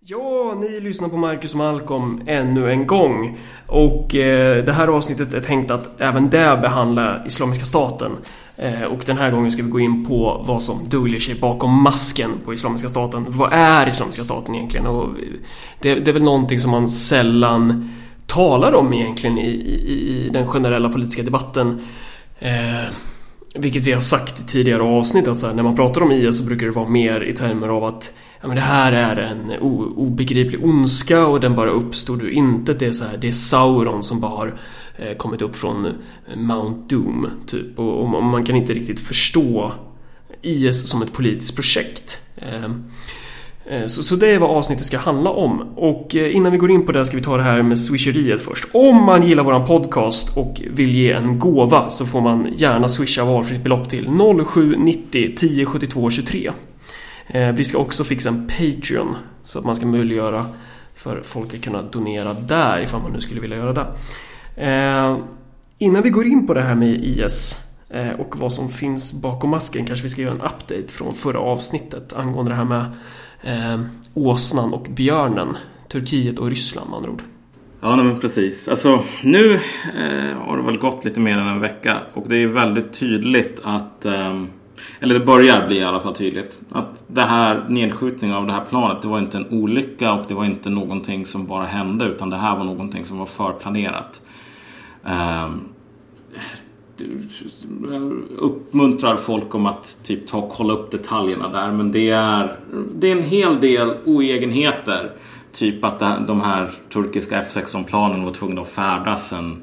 Ja, ni lyssnar på Marcus och Malcolm ännu en gång. Och eh, det här avsnittet är tänkt att även det behandla Islamiska staten. Eh, och den här gången ska vi gå in på vad som döljer sig bakom masken på Islamiska staten. Vad är Islamiska staten egentligen? Och eh, det, det är väl någonting som man sällan talar om egentligen i, i, i den generella politiska debatten. Eh, vilket vi har sagt i tidigare avsnitt att så här, när man pratar om IS så brukar det vara mer i termer av att ja, men det här är en obegriplig ondska och den bara uppstod ur intet. Det är så här, det är Sauron som bara har eh, kommit upp från eh, Mount Doom typ och, och man kan inte riktigt förstå IS som ett politiskt projekt. Ehm, eh, så, så, det är vad avsnittet ska handla om. Och eh, innan vi går in på det ska vi ta det här med swisheriet först. Om man gillar våran podcast och vill ge en gåva så får man gärna swisha valfritt belopp till 0790 1072 23. Eh, vi ska också fixa en Patreon så att man ska möjliggöra för folk att kunna donera där ifall man nu skulle vilja göra det. Eh, innan vi går in på det här med IS eh, och vad som finns bakom masken kanske vi ska göra en update från förra avsnittet angående det här med eh, åsnan och björnen. Turkiet och Ryssland med andra ord. Ja, men precis. Alltså, nu eh, har det väl gått lite mer än en vecka och det är väldigt tydligt att eh, eller det börjar bli i alla fall tydligt. Att det här nedskjutningen av det här planet det var inte en olycka och det var inte någonting som bara hände utan det här var någonting som var förplanerat. Um, uppmuntrar folk om att typ ta och kolla upp detaljerna där men det är, det är en hel del oegenheter. Typ att de här turkiska F16-planen var tvungna att färdas en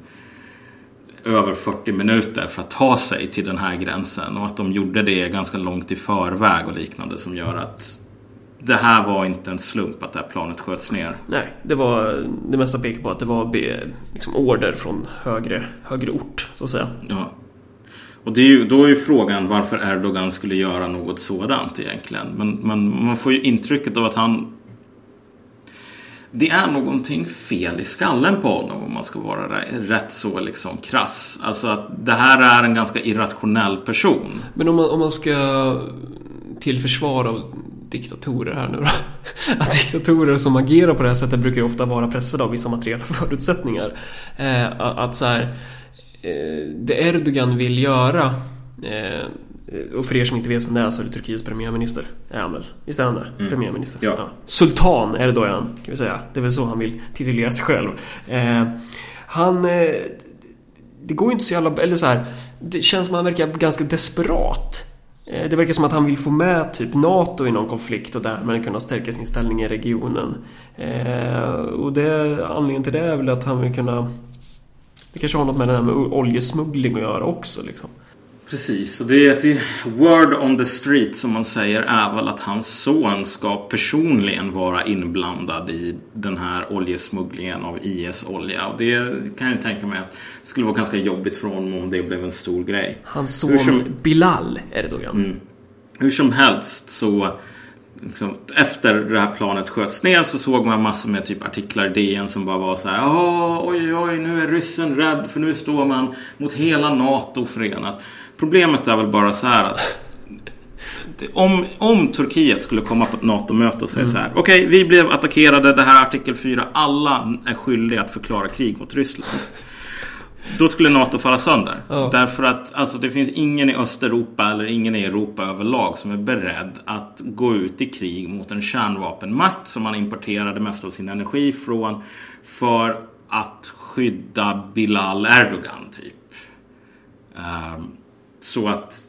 över 40 minuter för att ta sig till den här gränsen och att de gjorde det ganska långt i förväg och liknande som gör att det här var inte en slump att det här planet sköts ner. Nej, det var det mesta pekar på att det var liksom order från högre, högre ort så att säga. Ja. Och är ju, då är ju frågan varför Erdogan skulle göra något sådant egentligen. Men, men man får ju intrycket av att han det är någonting fel i skallen på honom om man ska vara rätt så liksom krass. Alltså att det här är en ganska irrationell person. Men om man, om man ska till försvar av diktatorer här nu då. Att diktatorer som agerar på det här sättet brukar ju ofta vara pressade av vissa materiella förutsättningar. Eh, att så här, eh, det Erdogan vill göra eh, och för er som inte vet vem det är så är det Turkiets premiärminister. Är han väl? Visst är han det? Mm. Premiärminister? Ja. ja. Sultan är det då är han, kan vi säga. Det är väl så han vill titulera sig själv. Eh, han... Eh, det går ju inte så jävla... Eller så här, Det känns som att han verkar ganska desperat. Eh, det verkar som att han vill få med typ NATO i någon konflikt och därmed kunna stärka sin ställning i regionen. Eh, och det, anledningen till det är väl att han vill kunna... Det kanske har något med det här med oljesmuggling att göra också liksom. Precis, och det är ett word on the street som man säger är väl att hans son ska personligen vara inblandad i den här oljesmugglingen av IS-olja. Och det kan jag tänka mig att det skulle vara ganska jobbigt för honom om det blev en stor grej. Hans son som, Bilal Erdogan. Mm, hur som helst så Liksom, efter det här planet sköts ner så såg man massor med typ artiklar i DN som bara var så här. Oj, oj, nu är ryssen rädd för nu står man mot hela NATO förenat. Problemet är väl bara så här att om, om Turkiet skulle komma på ett NATO-möte och säga mm. så här. Okej, okay, vi blev attackerade. Det här är artikel 4. Alla är skyldiga att förklara krig mot Ryssland. Då skulle NATO falla sönder. Oh. Därför att alltså, det finns ingen i Östeuropa eller ingen i Europa överlag som är beredd att gå ut i krig mot en kärnvapenmakt som man importerar det mesta av sin energi från för att skydda Bilal Erdogan typ. Um, så att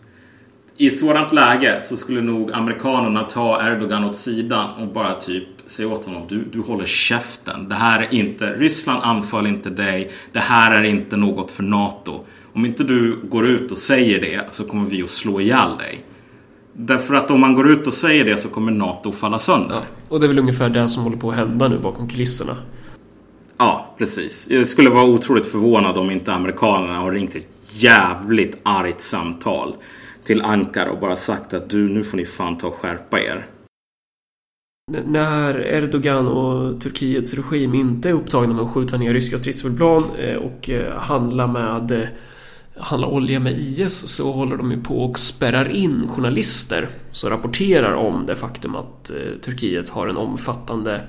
i ett sådant läge så skulle nog amerikanerna ta Erdogan åt sidan och bara typ säga åt honom du, du håller käften. Det här är inte, Ryssland anföll inte dig. Det här är inte något för NATO. Om inte du går ut och säger det så kommer vi att slå ihjäl dig. Därför att om man går ut och säger det så kommer NATO falla sönder. Ja, och det är väl ungefär det som håller på att hända nu bakom kulisserna. Ja, precis. Jag skulle vara otroligt förvånad om inte amerikanerna har ringt ett jävligt argt samtal till Ankar och bara sagt att du, nu får ni fan ta och skärpa er. När Erdogan och Turkiets regim inte är upptagna med att skjuta ner ryska stridsflygplan eh, och eh, handla med eh, handla olja med IS så håller de ju på och spärrar in journalister som rapporterar om det faktum att Turkiet har en omfattande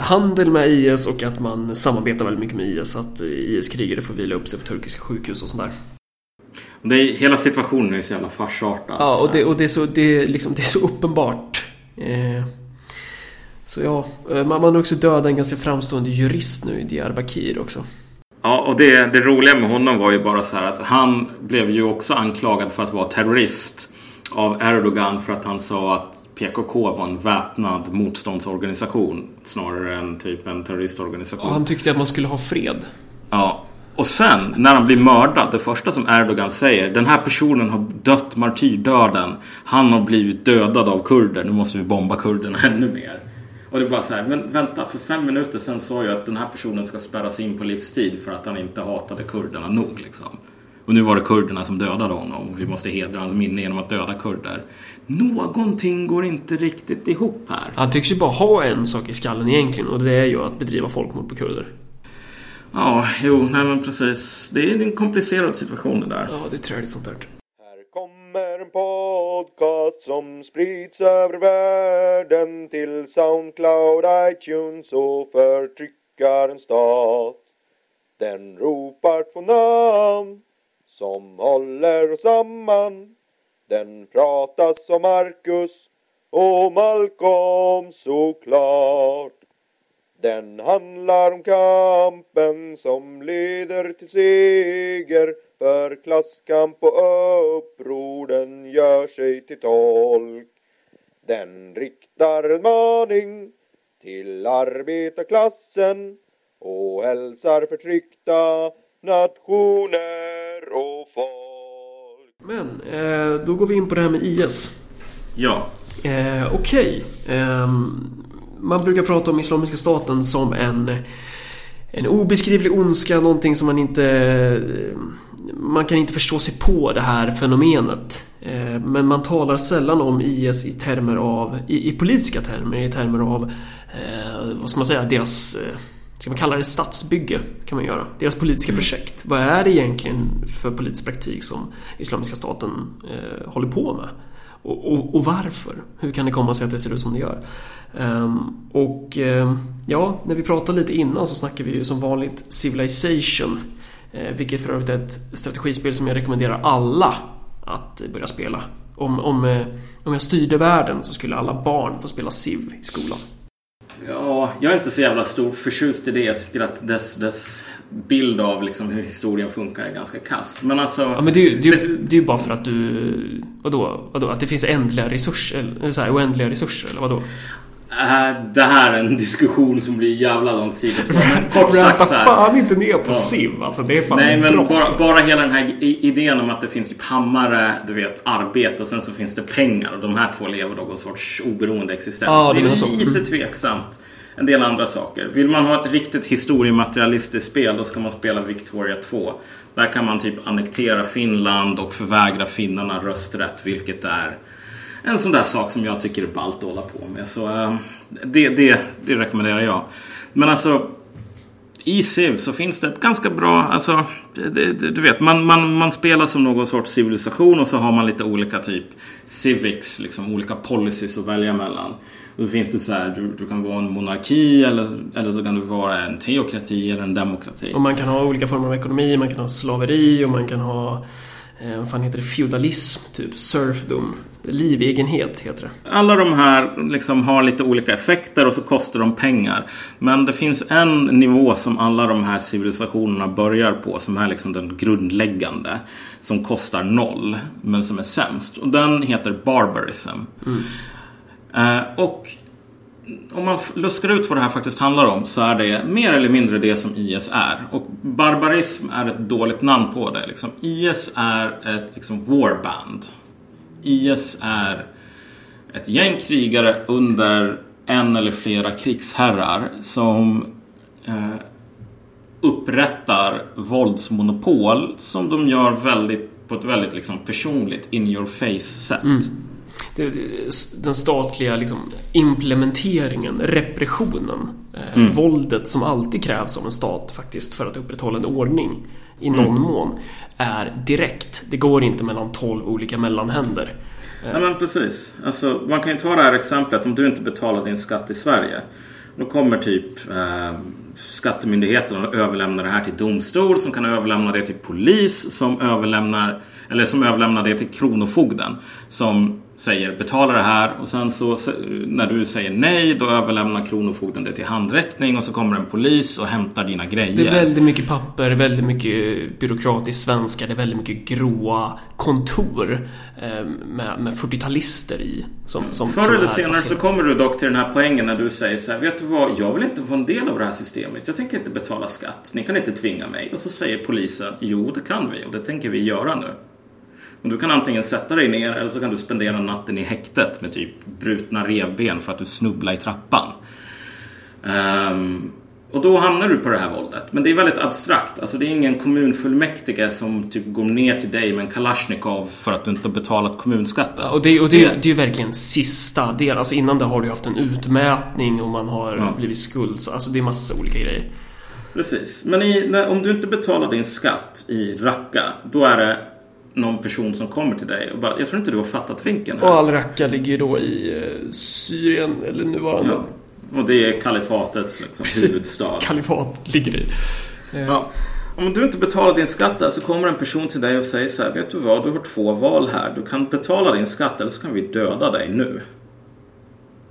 handel med IS och att man samarbetar väldigt mycket med IS. Att IS-krigare får vila upp sig på turkiska sjukhus och sånt där. Det är, hela situationen är så jävla farsartad. Ja, och det, och det, är, så, det, är liksom, det är så uppenbart. Eh, så ja, man, man har också dödat en ganska framstående jurist nu i Diyarbakir också. Ja, och det, det roliga med honom var ju bara så här att han blev ju också anklagad för att vara terrorist av Erdogan för att han sa att PKK var en väpnad motståndsorganisation snarare än typ en terroristorganisation. Och han tyckte att man skulle ha fred. Ja, och sen när han blir mördad, det första som Erdogan säger, den här personen har dött martyrdöden. Han har blivit dödad av kurder, nu måste vi bomba kurderna ännu mer. Och det är bara så här, men vänta, för fem minuter sen sa jag att den här personen ska spärras in på livstid för att han inte hatade kurderna nog. Liksom. Och nu var det kurderna som dödade honom och vi måste hedra hans minne genom att döda kurder. Någonting går inte riktigt ihop här. Han tycks ju bara ha en sak i skallen egentligen och det är ju att bedriva folkmord på kurder. Ja, jo, nej men precis. Det är en komplicerad situation det där. Ja, det är träligt sånt där. Här kommer en podcast som sprids över världen till Soundcloud, iTunes och förtryckaren stat. Den ropar två namn som håller oss samman. Den pratas om Marcus och Malcolm såklart. Den handlar om kampen som leder till seger för klasskamp och uppror den gör sig till tolk. Den riktar en maning till arbetarklassen och hälsar förtryckta nationer och folk. Men, eh, då går vi in på det här med IS. Ja. Eh, Okej. Okay. Eh, man brukar prata om Islamiska staten som en en obeskrivlig ondska, någonting som man inte... Man kan inte förstå sig på det här fenomenet. Eh, men man talar sällan om IS i termer av... I, i politiska termer, i termer av... Eh, vad ska man säga? Deras... Ska man kalla det statsbygge? Kan man göra. Deras politiska mm. projekt. Vad är det egentligen för politisk praktik som Islamiska staten eh, håller på med? Och, och, och, varför? Hur kan det komma sig att det ser ut som det gör? Um, och um, ja, när vi pratade lite innan så snackade vi ju som vanligt Civilization. Uh, vilket för övrigt är ett strategispel som jag rekommenderar alla att börja spela. Om, om, uh, om jag styrde världen så skulle alla barn få spela Civ i skolan. Ja, jag är inte så jävla stor förtjust i det. Jag tycker att dess, dess bild av liksom hur historien funkar är ganska kass. Men alltså... Ja, men det är ju det, det, det är bara för att du... Vadå? vadå? Att det finns ändliga resurser? Eller så här, oändliga resurser? Eller vadå? Äh, det här är en diskussion som blir jävla långt sidospår. Men kort sagt så här, fan inte ner på ja. SIV. Alltså, det är fan Nej, men bara, bara, hela den här idén om att det finns typ hammare, du vet, arbete och sen så finns det pengar. Och de här två lever någon sorts oberoende existens. Ja, det är lite tveksamt. En del andra saker. Vill man ha ett riktigt historiematerialistiskt spel då ska man spela Victoria 2. Där kan man typ annektera Finland och förvägra finnarna rösträtt, vilket är en sån där sak som jag tycker är ballt att hålla på med. Så eh, det, det, det rekommenderar jag. Men alltså i Civ så finns det ett ganska bra, alltså det, det, du vet, man, man, man spelar som någon sorts civilisation och så har man lite olika typ civics, liksom olika policies att välja mellan. då finns det så här, du, du kan vara en monarki eller, eller så kan du vara en teokrati eller en demokrati. Och man kan ha olika former av ekonomi, man kan ha slaveri och man kan ha eh, vad fan heter det, feudalism, typ serfdom. Livegenhet heter det. Alla de här liksom har lite olika effekter och så kostar de pengar. Men det finns en nivå som alla de här civilisationerna börjar på som är liksom den grundläggande. Som kostar noll men som är sämst. Och den heter barbarism. Mm. Eh, och om man luskar ut vad det här faktiskt handlar om så är det mer eller mindre det som IS är. Och barbarism är ett dåligt namn på det. Liksom. IS är ett liksom, warband. IS är ett gäng krigare under en eller flera krigsherrar som eh, upprättar våldsmonopol som de gör väldigt, på ett väldigt liksom, personligt in your face sätt. Mm. Den statliga liksom, implementeringen, repressionen Eh, Mm. Våldet som alltid krävs av en stat faktiskt för att upprätthålla en ordning i någon Mm. mån är direkt. Det går inte mellan 12 olika mellanhänder. Nej men precis. Alltså, man kan ju ta det här exemplet om du inte betalar din skatt i Sverige. Då kommer typ eh, Skattemyndigheten och överlämnar det här till domstol som kan överlämna det till polis som överlämnar eller som överlämnar det till Kronofogden som säger betala det här och sen så så- när du säger nej då överlämnar Kronofogden det till handräckning och så kommer en polis och hämtar dina grejer. Det är väldigt mycket papper, väldigt mycket byråkratisk svenska, det är väldigt mycket gråa kontor eh, med, med 40-talister i. Som, som, Förr eller senare så baserade. kommer du dock till den här poängen när du säger så här, vet du vad, jag vill inte vara en del av det här systemet. Jag tänker inte betala skatt. Ni kan inte tvinga mig. Och så säger polisen, jo det kan vi och det tänker vi göra nu. Och du kan antingen sätta dig ner eller så kan du spendera natten i häktet med typ brutna revben för att du snubblar i trappan. Ehm, och då hamnar du på det här våldet. Men det är väldigt abstrakt. Alltså det är ingen kommunfullmäktige som typ går ner till dig med en Kalashnikov för att du inte har betalat kommunskatten. Och det, och det, det är ju verkligen sista del. Alltså innan det har du haft en utmätning och man har Ja. blivit skuld. Så, alltså det är massa olika grejer. Precis. Men i, när, om du inte betalar din skatt i Raqqa, då är det någon person som kommer till dig och bara, jag tror inte du har fattat vinkeln Och här. Al-Raqqa ligger ju då i eh, Syrien, eller nuvarande Ja. Och det är kalifatets liksom, Precis. huvudstad. kalifat ligger i. Ja. Om du inte betalar din skatt där så kommer en person till dig och säger så här, vet du vad, du har två val här. Du kan betala din skatt eller så kan vi döda dig nu.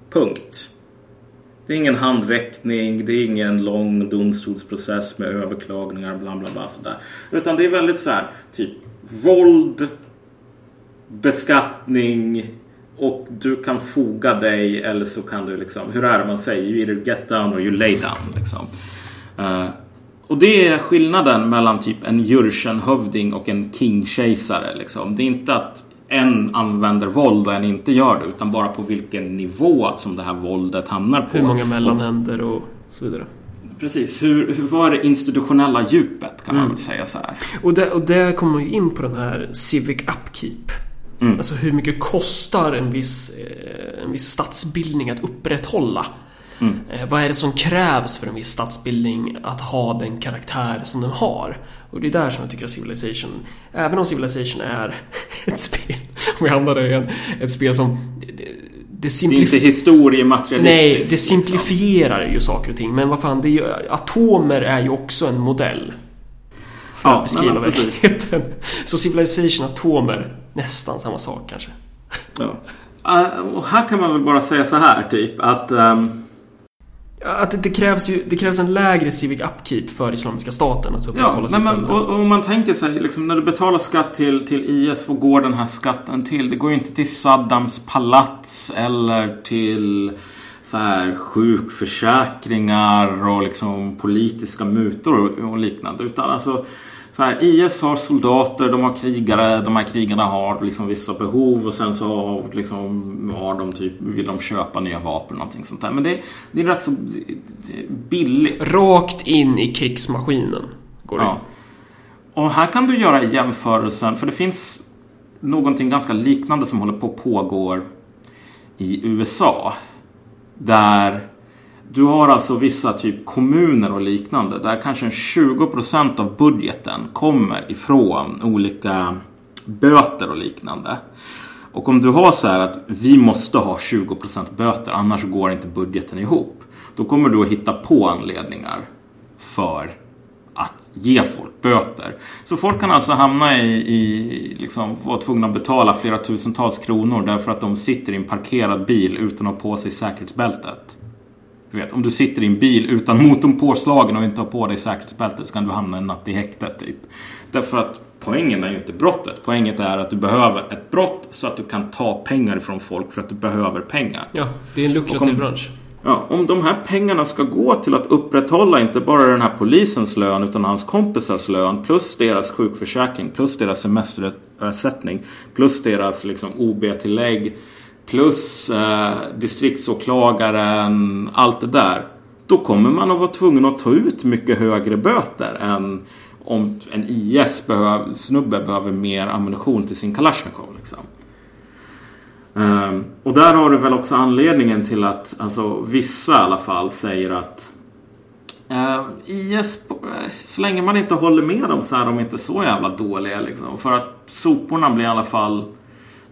Punkt. Det är ingen handräckning, det är ingen lång domstolsprocess med överklagningar, bla bla bla sådär. Utan det är väldigt så här, typ våld, beskattning och du kan foga dig eller så kan du liksom, hur är det man säger? You either get down or you lay down. Liksom. Eh, och det är skillnaden mellan typ en Jurchen-hövding och en king-kejsare. Liksom. Det är inte att en använder våld och en inte gör det utan bara på vilken nivå som det här våldet hamnar på. Hur många mellanhänder och så vidare. Precis, hur, hur, vad är det institutionella djupet kan man väl säga så här. Och där, och där kommer man ju in på den här civic upkeep. Mm. Alltså hur mycket kostar en viss, eh, en viss stadsbildning att upprätthålla? Mm. Eh, vad är det som krävs för en viss stadsbildning att ha den karaktär som den har? Och det är där som jag tycker att Civilization, även om Civilization är ett spel, om vi hamnar där igen, ett spel som det, det, är inte historiematerialistiskt. Nej, det liksom. simplifierar ju saker och ting. Men vad fan, det är ju, atomer är ju också en modell. För Ja, att beskriva precis. verkligheten. Så civilization, atomer, nästan samma sak kanske. Ja. Eh, och här kan man väl bara säga så här typ att ehm, Att det, krävs ju, det krävs en lägre civic upkeep för Islamiska staten att upprätthålla Ja, nej, sitt men, välde. och, och om man tänker sig liksom, när du betalar skatt till, till IS, vad går den här skatten till? Det går ju inte till Saddams palats eller till så här, sjukförsäkringar och liksom politiska mutor och, och liknande. Utan alltså, så här, IS har soldater, de har krigare, de här krigarna har liksom vissa behov och sen så har, liksom, har de typ, vill de köpa nya vapen och någonting sånt där. Men det, det är rätt så billigt. Rakt in i krigsmaskinen går det. Ja. Och här kan du göra jämförelsen, för det finns någonting ganska liknande som håller på att pågår i USA. Där du har alltså vissa typ kommuner och liknande där kanske 20% av budgeten kommer ifrån olika böter och liknande. Och om du har så här att vi måste ha 20% böter annars går inte budgeten ihop. Då kommer du att hitta på anledningar för att ge folk böter. Så folk kan alltså hamna i, i liksom, vara tvungna att betala flera tusentals kronor därför att de sitter i en parkerad bil utan att ha på sig säkerhetsbältet. Du vet, om du sitter i en bil utan motorn påslagen och inte har på dig säkerhetsbältet så kan du hamna en natt i häktet typ. Därför att poängen är ju inte brottet. Poängen är att du behöver ett brott så att du kan ta pengar ifrån folk för att du behöver pengar. Ja, det är en lukrativ om- bransch. Ja, om de här pengarna ska gå till att upprätthålla inte bara den här polisens lön utan hans kompisars lön plus deras sjukförsäkring plus deras semesterersättning plus deras liksom OB-tillägg plus eh, distriktsåklagaren, allt det där. Då kommer man att vara tvungen att ta ut mycket högre böter än om en IS-snubbe behöver mer ammunition till sin Kalashnikov. Liksom. Um, och där har du väl också anledningen till att alltså, vissa i alla fall säger att eh, uh, IS, eh, så länge man inte håller med dem så är de inte så jävla dåliga. Liksom. För att soporna blir i alla fall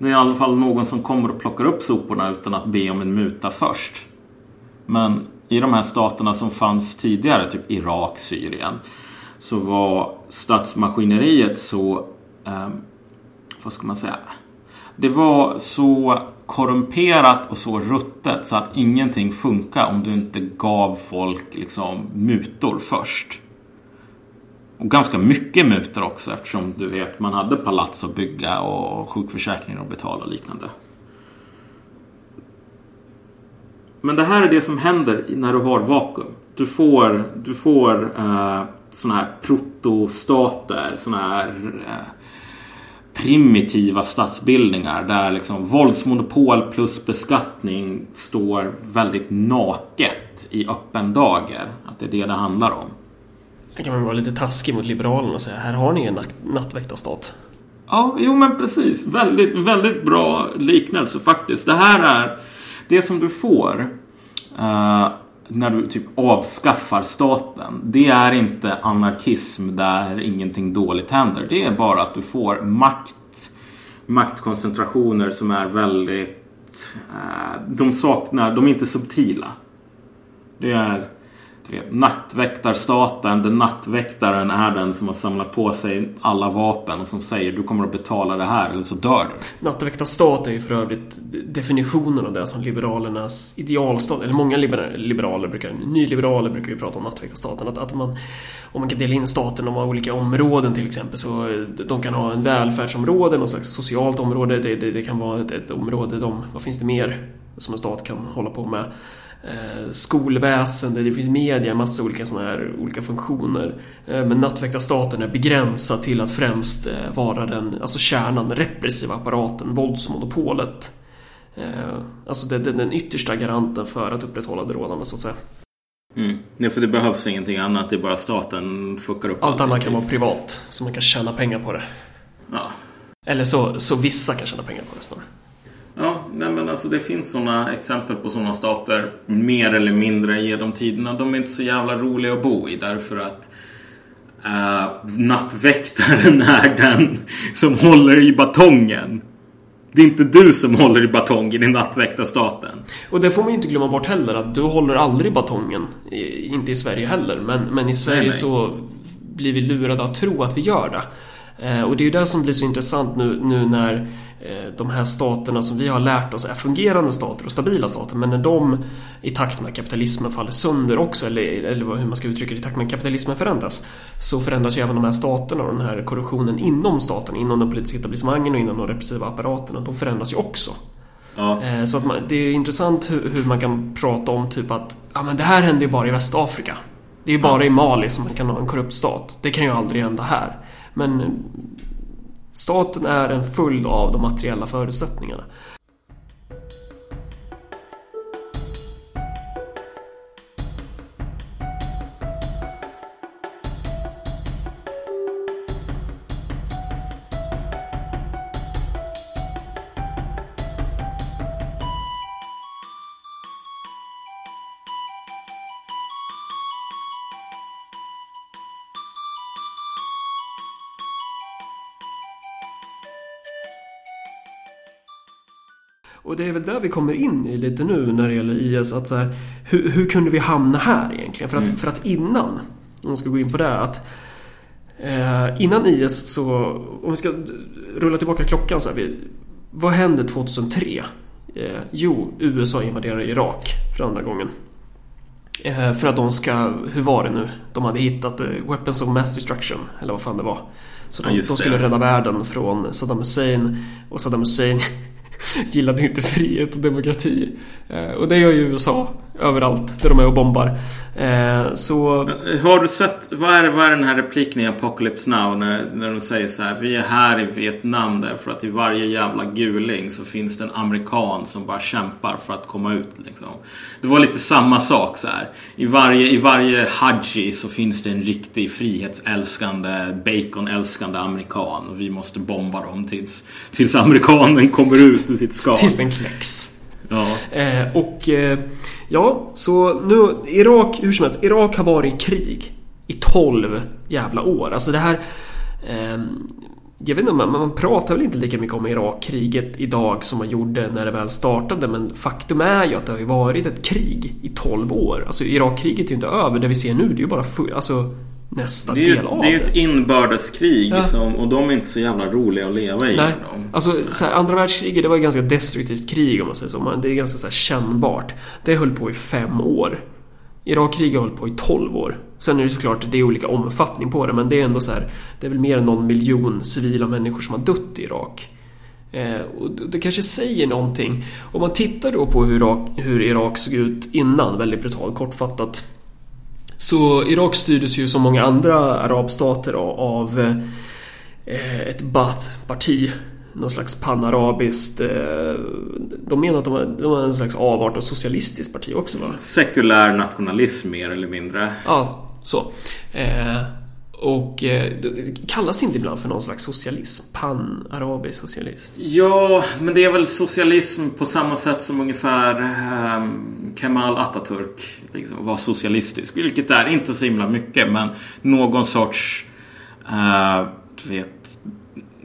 det är i alla fall någon som kommer och plockar upp soporna utan att be om en muta först. Men i de här staterna som fanns tidigare, typ Irak, Syrien, så var statsmaskineriet så, eh, vad ska man säga, det var så korrumperat och så ruttet så att ingenting funkar om du inte gav folk liksom mutor först. Och ganska mycket mutor också eftersom du vet man hade palats att bygga och sjukförsäkring att betala och liknande. Men det här är det som händer när du har vakuum. Du får, du får eh, sådana här protostater, sådana här eh, primitiva statsbildningar där liksom våldsmonopol plus beskattning står väldigt naket i öppen dager. Att det är det det handlar om. Här kan man vara lite taskig mot Liberalerna och säga här har ni en nattväktarstat. Ja, jo men precis. Väldigt, väldigt bra liknelse faktiskt. Det här är det som du får uh, när du typ avskaffar staten. Det är inte anarkism där ingenting dåligt händer. Det är bara att du får makt, maktkoncentrationer som är väldigt... Uh, de saknar, de är inte subtila. Det är Nattväktarstaten, den nattväktaren är den som har samlat på sig alla vapen och som säger du kommer att betala det här eller så dör du. Nattväktarstat är ju för övrigt definitionen av det som Liberalernas idealstat, eller många liberaler brukar, nyliberaler brukar ju prata om nattväktarstaten. Att, att man, om man kan dela in staten i olika områden till exempel så de kan ha en välfärdsområde, något slags socialt område. Det, det, det kan vara ett, ett område, de, vad finns det mer som en stat kan hålla på med? Eh, skolväsende, det finns media, massa olika sådana här olika funktioner. Eh, men nattväktarstaten är begränsad till att främst eh, vara den, alltså kärnan, den repressiva apparaten, våldsmonopolet. Alltså det, det, den yttersta garanten för att upprätthålla det rådande så att säga. Mm. Ja, för det behövs ingenting annat, det är bara staten fuckar upp Allt annat kan vara privat, så man kan tjäna pengar på det. Ja. Eller så, så vissa kan tjäna pengar på det snarare. Ja, nej men alltså det finns sådana exempel på sådana stater mer eller mindre genom tiderna. De är inte så jävla roliga att bo i därför att uh, nattväktaren är den som håller i batongen. Det är inte du som håller i batongen i nattväktarstaten. Och det får man ju inte glömma bort heller att du håller aldrig batongen. Inte i Sverige heller. Men, men i Sverige nej, nej. så blir vi lurade att tro att vi gör det. Eh, och det är ju det som blir så intressant nu, nu när eh, de här staterna som vi har lärt oss är fungerande stater och stabila stater. Men när de i takt med kapitalismen faller sönder också, eller, eller hur man ska uttrycka det, i takt med kapitalismen förändras. Så förändras ju även de här staterna och den här korruptionen inom staten, inom de politiska etablissemangen och inom de repressiva apparaterna. De förändras ju också. Ja. Eh, så att man, det är intressant hur, hur, man kan prata om typ att ja, men det här händer ju bara i Västafrika. Det är ju bara i Mali som man kan ha en korrupt stat. Det kan ju aldrig hända här. Men staten är en följd av de materiella förutsättningarna. Och det är väl där vi kommer in i lite nu när det gäller IS. Att så här, hur, hur kunde vi hamna här egentligen? För att, mm. för att innan, om vi ska gå in på det, att eh, innan IS så, om vi ska rulla tillbaka klockan så här, vi, vad hände 2003? Eh, jo, USA invaderar Irak för andra gången. Eh, för att de ska, hur var det nu? De hade hittat eh, Weapons of Mass Destruction, eller vad fan det var. Så de, ja, de skulle rädda världen från Saddam Hussein och Saddam Hussein gillade inte frihet och demokrati. Eh, och det gör ju USA överallt där de är och bombar. Eh, så... Har du sett, vad är, vad är den här repliken i Apocalypse Now när, när de säger så här Vi är här i Vietnam därför att i varje jävla guling så finns det en amerikan som bara kämpar för att komma ut liksom. Det var lite samma sak så här. I varje, i varje haji så finns det en riktig frihetsälskande, baconälskande amerikan och vi måste bomba dem tills, tills amerikanen kommer ut ur sitt skal. Tills den knäcks. Ja. Eh, och eh, ja, så nu Irak, hur som helst, Irak har varit i krig i 12 jävla år. Alltså det här... Eh, jag vet inte, man, man pratar väl inte lika mycket om Irakkriget idag som man gjorde när det väl startade men faktum är ju att det har ju varit ett krig i 12 år. Alltså Irakkriget är ju inte över, det vi ser nu det är ju bara full, alltså nästa Det är, del av det är ju ett inbördeskrig Ja. som, och de är inte så jävla roliga att leva i. Nej. Alltså så här, andra världskriget det var ett ganska destruktivt krig om man säger så. Det är ganska så här, kännbart. Det höll på i fem år. Irakkriget höll på i 12 år. Sen är det såklart det är olika omfattning på det men det är ändå så här. Det är väl mer än någon miljon civila människor som har dött i Irak. Eh, och det kanske säger någonting. Om man tittar då på hur Irak, hur Irak såg ut innan, väldigt brutalt kortfattat. Så Irak styrdes ju som många andra arabstater av- eh, ett Baath-parti. Någon slags panarabiskt... Eh, de menar att de var, de var en slags avart av socialistiskt parti också va? Sekulär nationalism mer eller mindre. Ja, så. Och eh, det- kallas det inte ibland för någon slags socialism? Pan-arabisk socialism? Ja, men det är väl socialism på samma sätt som ungefär eh, Kemal Atatürk liksom, var socialistisk. Vilket är inte så himla mycket, men någon sorts eh, du vet,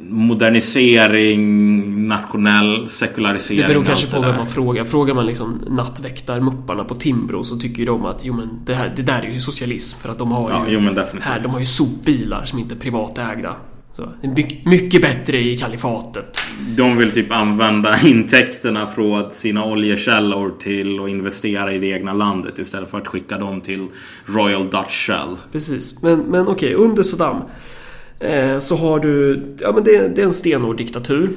modernisering, nationell sekularisering. Det beror kanske på vem man frågar. Frågar man liksom nattväktarmupparna på Timbro så tycker ju de att jo men det, här, det där är ju socialism för att de har Ja, ju jo här, de har ju sopbilar som inte är privatägda. Så, mycket, bättre i kalifatet. De vill typ använda intäkterna från sina oljekällor till att investera i det egna landet istället för att skicka dem till Royal Dutch Shell. Precis, men, men okej, under Saddam så har du, ja men det, det är en stenhård diktatur.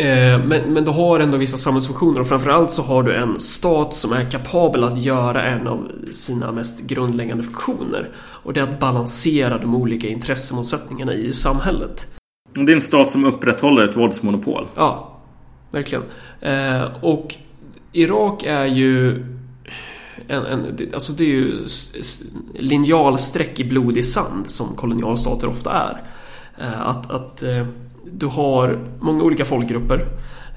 Eh, men, men du har ändå vissa samhällsfunktioner och framförallt så har du en stat som är kapabel att göra en av sina mest grundläggande funktioner. Och det är att balansera de olika intressemotsättningarna i samhället. Det är en stat som upprätthåller ett våldsmonopol. Ja, verkligen. Eh, och Irak är ju en, en, alltså det är ju linjalsträck i blodig sand som kolonialstater ofta är. Eh, att att eh, du har många olika folkgrupper.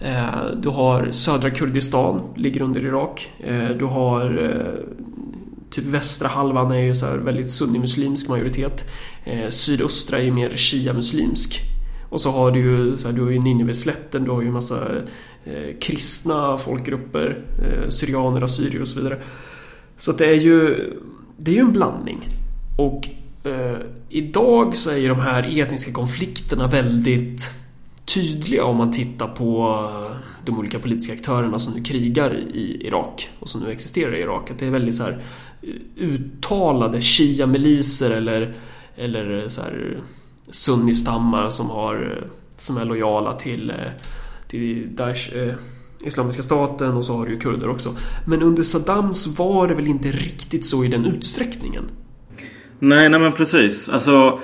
Eh, du har södra Kurdistan, ligger under Irak. Du har Typ västra halvan är ju så här väldigt sunnimuslimsk majoritet. Sydöstra är ju mer shia-muslimsk. Och så har du ju, så här, du har ju Nineveslätten, du har ju massa kristna folkgrupper, syrianer, assyrier och så vidare. Så det är ju, det är ju en blandning. Och eh, idag så är ju de här etniska konflikterna väldigt tydliga om man tittar på eh, de olika politiska aktörerna som nu krigar i Irak och som nu existerar i Irak. Att det är väldigt så här eh, uttalade shia-miliser eller, eller så här sunnistammar som har eh, som är lojala till, till Daesh, eh, Islamiska staten och så har du ju kurder också. Men under Saddams var det väl inte riktigt så i den utsträckningen? Nej, nej men precis. Alltså...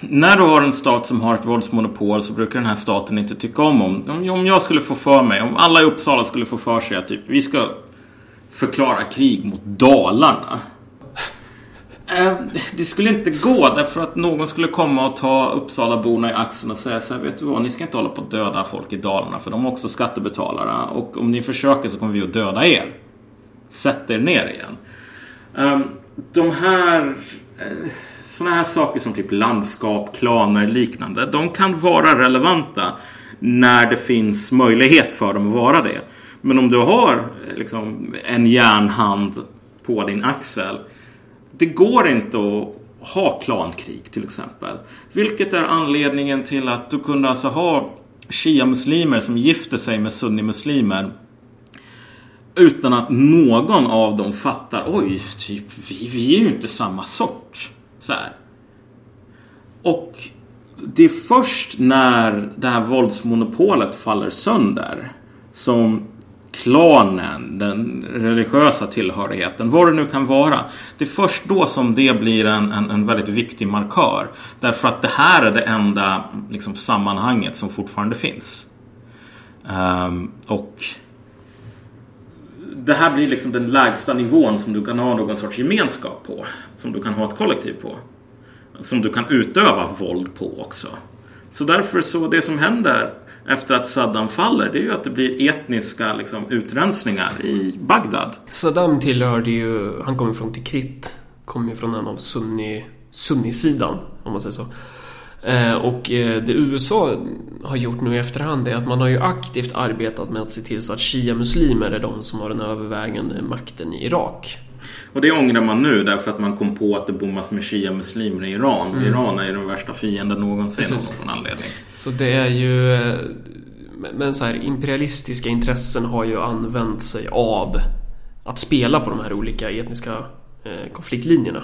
När du har en stat som har ett våldsmonopol så brukar den här staten inte tycka om om... Om om jag skulle få för mig, om alla i Uppsala skulle få för sig att typ, vi ska förklara krig mot Dalarna. Eh, det skulle inte gå därför att någon skulle komma och ta Uppsalaborna i axeln och säga så här, vet du vad, ni ska inte hålla på att döda folk i Dalarna för de är också skattebetalare och om ni försöker så kommer vi att döda er. Sätt er ner igen. Ehm, de här eh, sådana här saker som typ landskap, klaner, liknande. De kan vara relevanta när det finns möjlighet för dem att vara det. Men om du har liksom, en järnhand på din axel. Det går inte att ha klankrig till exempel. Vilket är anledningen till att du kunde alltså ha shia-muslimer som gifter sig med sunni-muslimer utan att någon av dem fattar Oj, typ, vi, vi är ju inte samma sort. Så här. Och det är först när det här våldsmonopolet faller sönder som klanen, den religiösa tillhörigheten, vad det nu kan vara. Det är först då som det blir en, en, en väldigt viktig markör. Därför att det här är det enda liksom, sammanhanget som fortfarande finns. Um, och det här blir liksom den lägsta nivån som du kan ha någon sorts gemenskap på. Som du kan ha ett kollektiv på. Som du kan utöva våld på också. Så därför så det som händer efter att Saddam faller det är ju att det blir etniska liksom, utrensningar i Bagdad. Saddam tillhörde ju, han kom från Tikrit. kom ju från en av sunni, sunnisidan om man säger så. Eh, och eh, det USA har gjort nu i efterhand är att man har ju aktivt arbetat med att se till så att shia-muslimer är de som har den övervägande makten i Irak. Och det ångrar man nu därför att man kom på att det bommas med shia-muslimer i Iran. Mm. Iran är ju den värsta fienden någonsin av någon anledning. Så det är ju... Eh, men så här, imperialistiska intressen har ju använt sig av att spela på de här olika etniska konfliktlinjerna.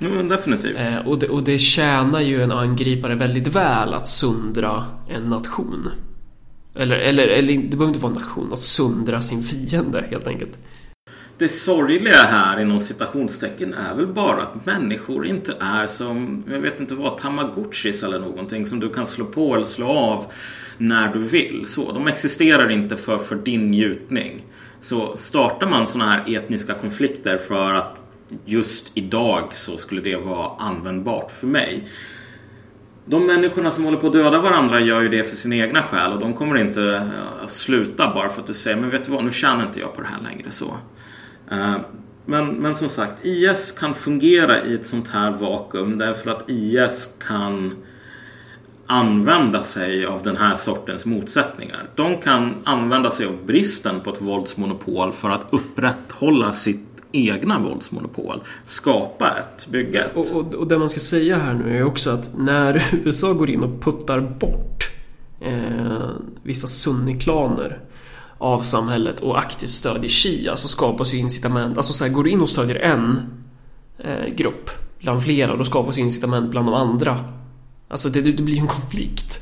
Mm, definitivt. Eh, och, det, och det tjänar ju en angripare väldigt väl att sundra en nation. Eller, eller, eller det behöver inte vara en nation, att sundra sin fiende helt enkelt. Det sorgliga här inom citationstecken är väl bara att människor inte är som, jag vet inte vad, tamagotchis eller någonting som du kan slå på eller slå av när du vill. Så, de existerar inte för, för din njutning. Så startar man sådana här etniska konflikter för att just idag så skulle det vara användbart för mig. De människorna som håller på att döda varandra gör ju det för sin egna skäl och de kommer inte eh, sluta bara för att du säger men vet du vad, nu tjänar inte jag på det här längre så. Eh, men, men som sagt, IS kan fungera i ett sånt här vakuum därför att IS kan använda sig av den här sortens motsättningar. De kan använda sig av bristen på ett våldsmonopol för att upprätthålla sitt egna våldsmonopol skapa ett, bygga ett. Och, och, och det man ska säga här nu är också att när USA går in och puttar bort eh, vissa sunniklaner av samhället och aktivt stödjer Shia så skapas ju incitament. Alltså så här, går du in och stödjer en eh, grupp bland flera då skapas ju incitament bland de andra. Alltså det, det blir ju en konflikt.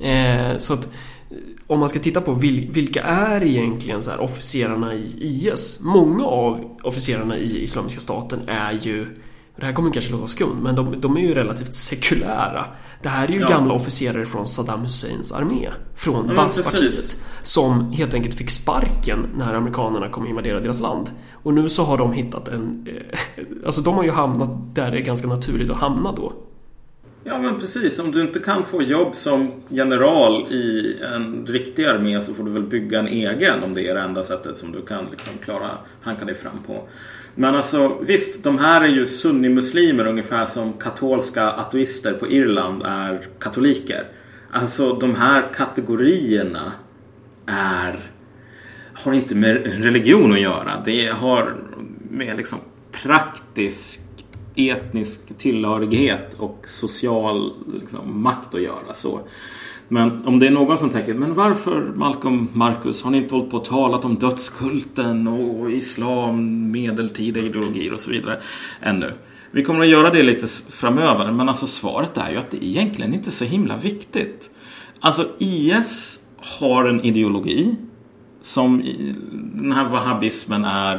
Eh, så att eh, om man ska titta på vilka är egentligen så här officerarna i IS? Många av officerarna i Islamiska staten är ju det här kommer kanske låta skumt, men de, de, är ju relativt sekulära. Det här är ju ja. gamla officerare från Saddam Husseins armé. Från ja, Baathpartiet. Som helt enkelt fick sparken när amerikanerna kom invadera deras land. Och nu så har de hittat en... Eh, alltså de har ju hamnat där det är ganska naturligt att hamna då. Ja men precis. Om du inte kan få jobb som general i en riktig armé så får du väl bygga en egen om det är det enda sättet som du kan liksom klara hanka dig fram på. Men alltså visst, de här är ju sunnimuslimer ungefär som katolska ateister på Irland är katoliker. Alltså de här kategorierna är har inte med religion att göra. Det har med liksom praktisk etnisk tillhörighet och social liksom, makt att göra. Så. Men om det är någon som tänker, men varför Malcolm Marcus har ni inte hållit på och talat om dödskulten och islam, medeltida ideologier och så vidare ännu? Vi kommer att göra det lite framöver, men alltså svaret är ju att det egentligen inte är så himla viktigt. Alltså IS har en ideologi som den här wahhabismen är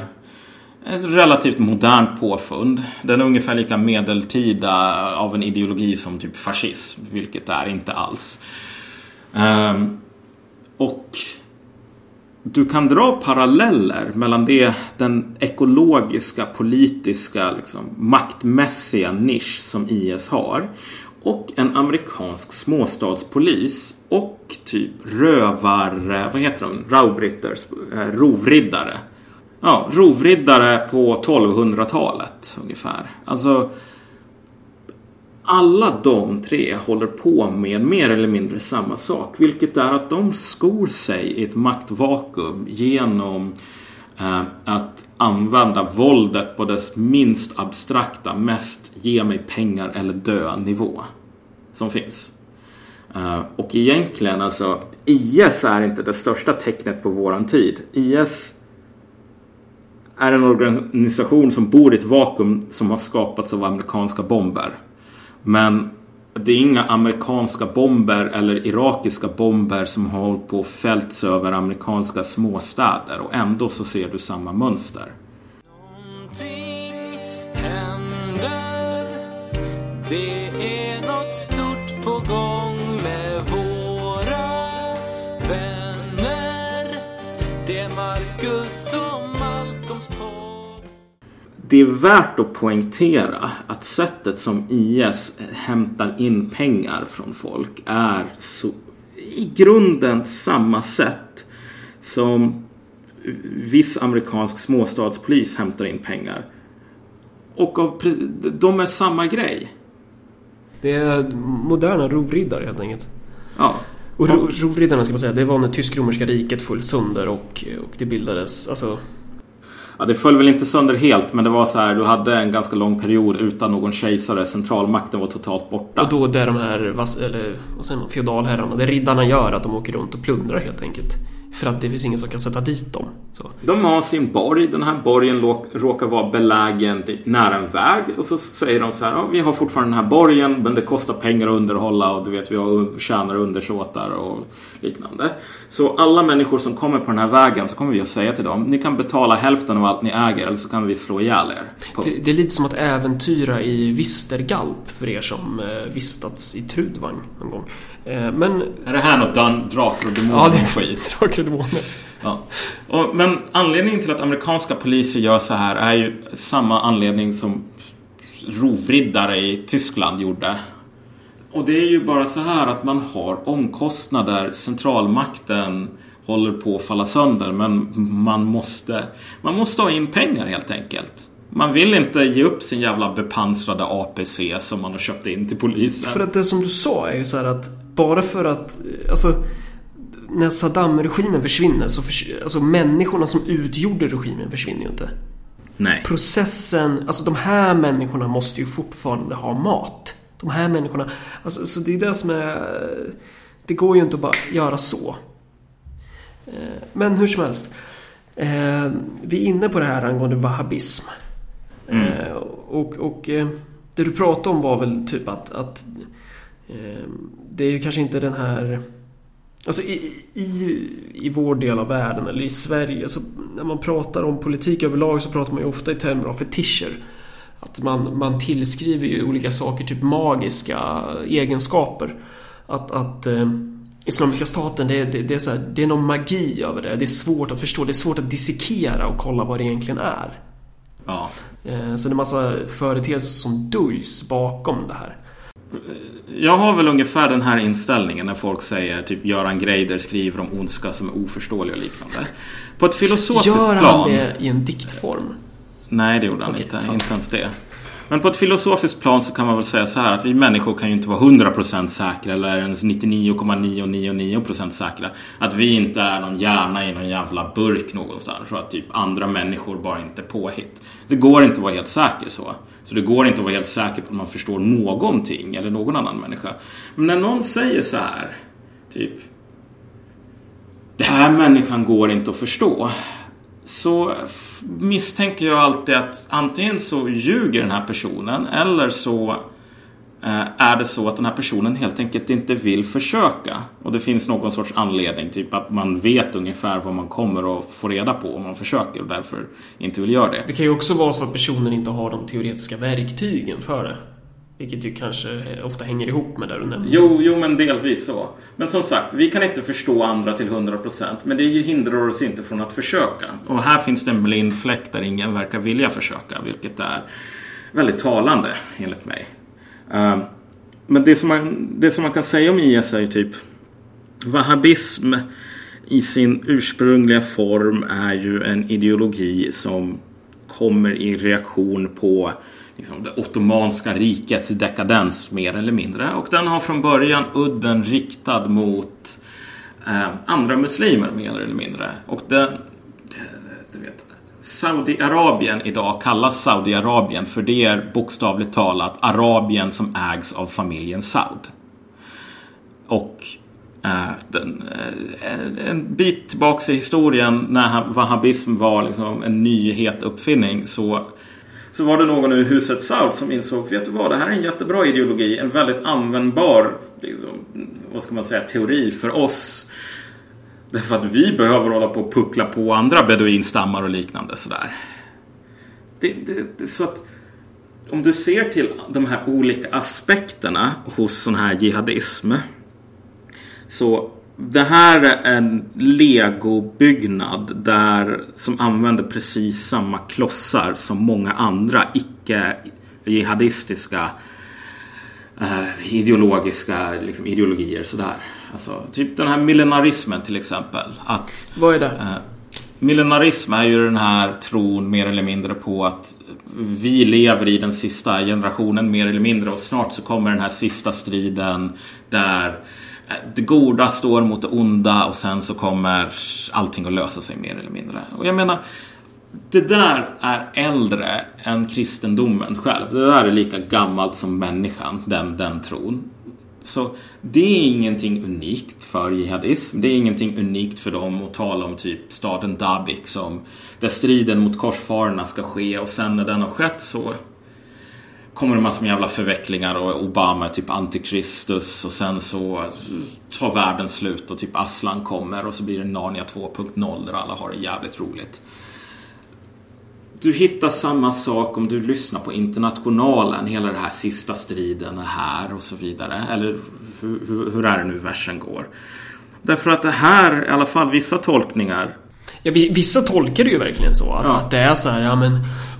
ett relativt modernt påfund. Den är ungefär lika medeltida av en ideologi som typ fascism, vilket det är inte alls. Um, och du kan dra paralleller mellan det, den ekologiska, politiska, liksom, maktmässiga nisch som IS har och en amerikansk småstadspolis och typ rövar, vad heter de, Raubritters, eh, rovriddare ja, rovriddare på 1200-talet ungefär. Alltså alla de tre håller på med mer eller mindre samma sak. Vilket är att de skor sig i ett maktvakuum genom eh, att använda våldet på dess minst abstrakta, mest ge mig pengar eller dö nivå. Som finns. Eh, och egentligen alltså, IS är inte det största tecknet på våran tid. IS är en organisation som bor i ett vakuum som har skapats av amerikanska bomber. Men det är inga amerikanska bomber eller irakiska bomber som har hållit på och fällts över amerikanska småstäder. Och ändå så ser du samma mönster. Någonting händer. Det är något stort på gång. Det är värt att poängtera att sättet som IS hämtar in pengar från folk är så i grunden samma sätt som viss amerikansk småstadspolis hämtar in pengar. Och av, de är samma grej. Det är moderna rovriddare helt enkelt. Ja. Och ro, rovriddarna ska man säga, det var när tysk-romerska riket föll sönder och, och det bildades, alltså Ja, det föll väl inte sönder helt men det var så här, du hade en ganska lång period utan någon kejsare. Centralmakten var totalt borta. Och då det de här eller, vad säger man, feodalherrarna, det riddarna gör att de åker runt och plundrar helt enkelt. För att det finns ingen som kan sätta dit dem. Så. De har sin borg. Den här borgen råkar vara belägen nära en väg. Och så säger de så här. Vi har fortfarande den här borgen men det kostar pengar att underhålla och du vet vi har tjänar undersåtar och liknande. Så alla människor som kommer på den här vägen så kommer vi att säga till dem. Ni kan betala hälften av allt ni äger eller så kan vi slå ihjäl er. Det, det är lite som att äventyra i Vistergalp för er som eh, vistats i Trudvang någon gång. Eh, men... Är det här något dan- drakar och demoner Ja, det skit? är drakar och demoner. Ja. Och, men anledningen till att amerikanska poliser gör så här är ju samma anledning som rovriddare i Tyskland gjorde. Och det är ju bara så här att man har omkostnader. Centralmakten håller på att falla sönder men man måste, man måste ha in pengar helt enkelt. Man vill inte ge upp sin jävla bepansrade APC som man har köpt in till polisen. För att det som du sa är ju så här att bara för att, alltså när Saddam-regimen försvinner så förs- alltså människorna som utgjorde regimen försvinner ju inte. Nej. Processen, alltså de här människorna måste ju fortfarande ha mat. De här människorna, alltså så det är det som är, det går ju inte att bara göra så. Eh, Men hur som helst. Eh, vi är inne på det här angående wahhabism. Eh, och och eh, det du pratade om var väl typ att, att eh, det är ju kanske inte den här Alltså i, i, i vår del av världen eller i Sverige så när man pratar om politik överlag så pratar man ju ofta i termer av fetischer. Att man, man tillskriver ju olika saker, typ magiska egenskaper. Att, att eh, Islamiska staten, det, det, det, är så här, det är någon magi över det. Det är svårt att förstå, det är svårt att dissekera och kolla vad det egentligen är. Ja. Eh, Så det är massa företeelser som döljs bakom det här. Jag har väl ungefär den här inställningen när folk säger typ Göran Greider skriver om ondska som är oförståelig och liknande. På ett filosofiskt Gör han plan. det i en diktform? Nej, det gjorde han Okej, inte. fan. Inte ens det. Men på ett filosofiskt plan så kan man väl säga så här att vi människor kan ju inte vara 100% säkra eller ens 99,999% säkra. Att vi inte är någon hjärna i någon jävla burk någonstans. Och att typ andra människor bara inte är påhitt. Det går inte att vara helt säker så. Så det går inte att vara helt säker på att man förstår någonting eller någon annan människa. Men när någon säger så här, typ det här människan går inte att förstå. Så misstänker jag alltid att antingen så ljuger den här personen eller så är det så att den här personen helt enkelt inte vill försöka. Och det finns någon sorts anledning, typ att man vet ungefär vad man kommer att få reda på om man försöker och därför inte vill göra det. Det kan ju också vara så att personen inte har de teoretiska verktygen för det. Vilket ju kanske ofta hänger ihop med det du nämnde. Jo, jo, men delvis så. Men som sagt, vi kan inte förstå andra till 100% men det hindrar oss inte från att försöka. Och här finns det en blind fläck där ingen verkar vilja försöka, vilket är väldigt talande enligt mig. Eh, men det som, man, det som man kan säga om IS är ju typ Wahhabism i sin ursprungliga form är ju en ideologi som kommer i reaktion på liksom, det ottomanska rikets dekadens mer eller mindre. Och den har från början udden riktad mot eh, andra muslimer mer eller mindre. Och den, Saudiarabien idag kallas Saudiarabien för det är bokstavligt talat Arabien som ägs av familjen Saud. Och eh, den, eh, en bit tillbaka i historien när wahhabism var liksom en nyhet uppfinning så så var det någon i huset Saud som insåg, vet du vad, det här är en jättebra ideologi. En väldigt användbar, liksom, vad ska man säga, teori för oss. Därför att vi behöver hålla på och puckla på andra beduinstammar och liknande sådär. Det, det, det, så att om du ser till de här olika aspekterna hos sån här jihadism. Så det här är en legobyggnad där, som använder precis samma klossar som många andra icke-jihadistiska eh, ideologiska liksom, ideologier. Sådär. Alltså, typ den här millenarismen till exempel. Att, Vad är det? eh, millenarism är ju den här tron mer eller mindre på att vi lever i den sista generationen mer eller mindre och snart så kommer den här sista striden där eh, det goda står mot det onda och sen så kommer allting att lösa sig mer eller mindre. Och jag menar, det där är äldre än kristendomen själv. Det där är lika gammalt som människan, den, den tron. Så det är ingenting unikt för jihadism. Det är ingenting unikt för dem att tala om typ staden Dabik som där striden mot korsfararna ska ske och sen när den har skett så kommer det massor med jävla förvecklingar och Obama är typ antikristus och sen så tar världen slut och typ Aslan kommer och så blir det Narnia 2.0 där alla har det jävligt roligt. Du hittar samma sak om du lyssnar på Internationalen. Hela den här sista striden är här och så vidare. Eller hur, hur, hur är det nu versen går? Därför att det här, i alla fall vissa tolkningar. Ja, vi- vissa tolkar det ju verkligen så. Att, Ja. att det är så här, ja men...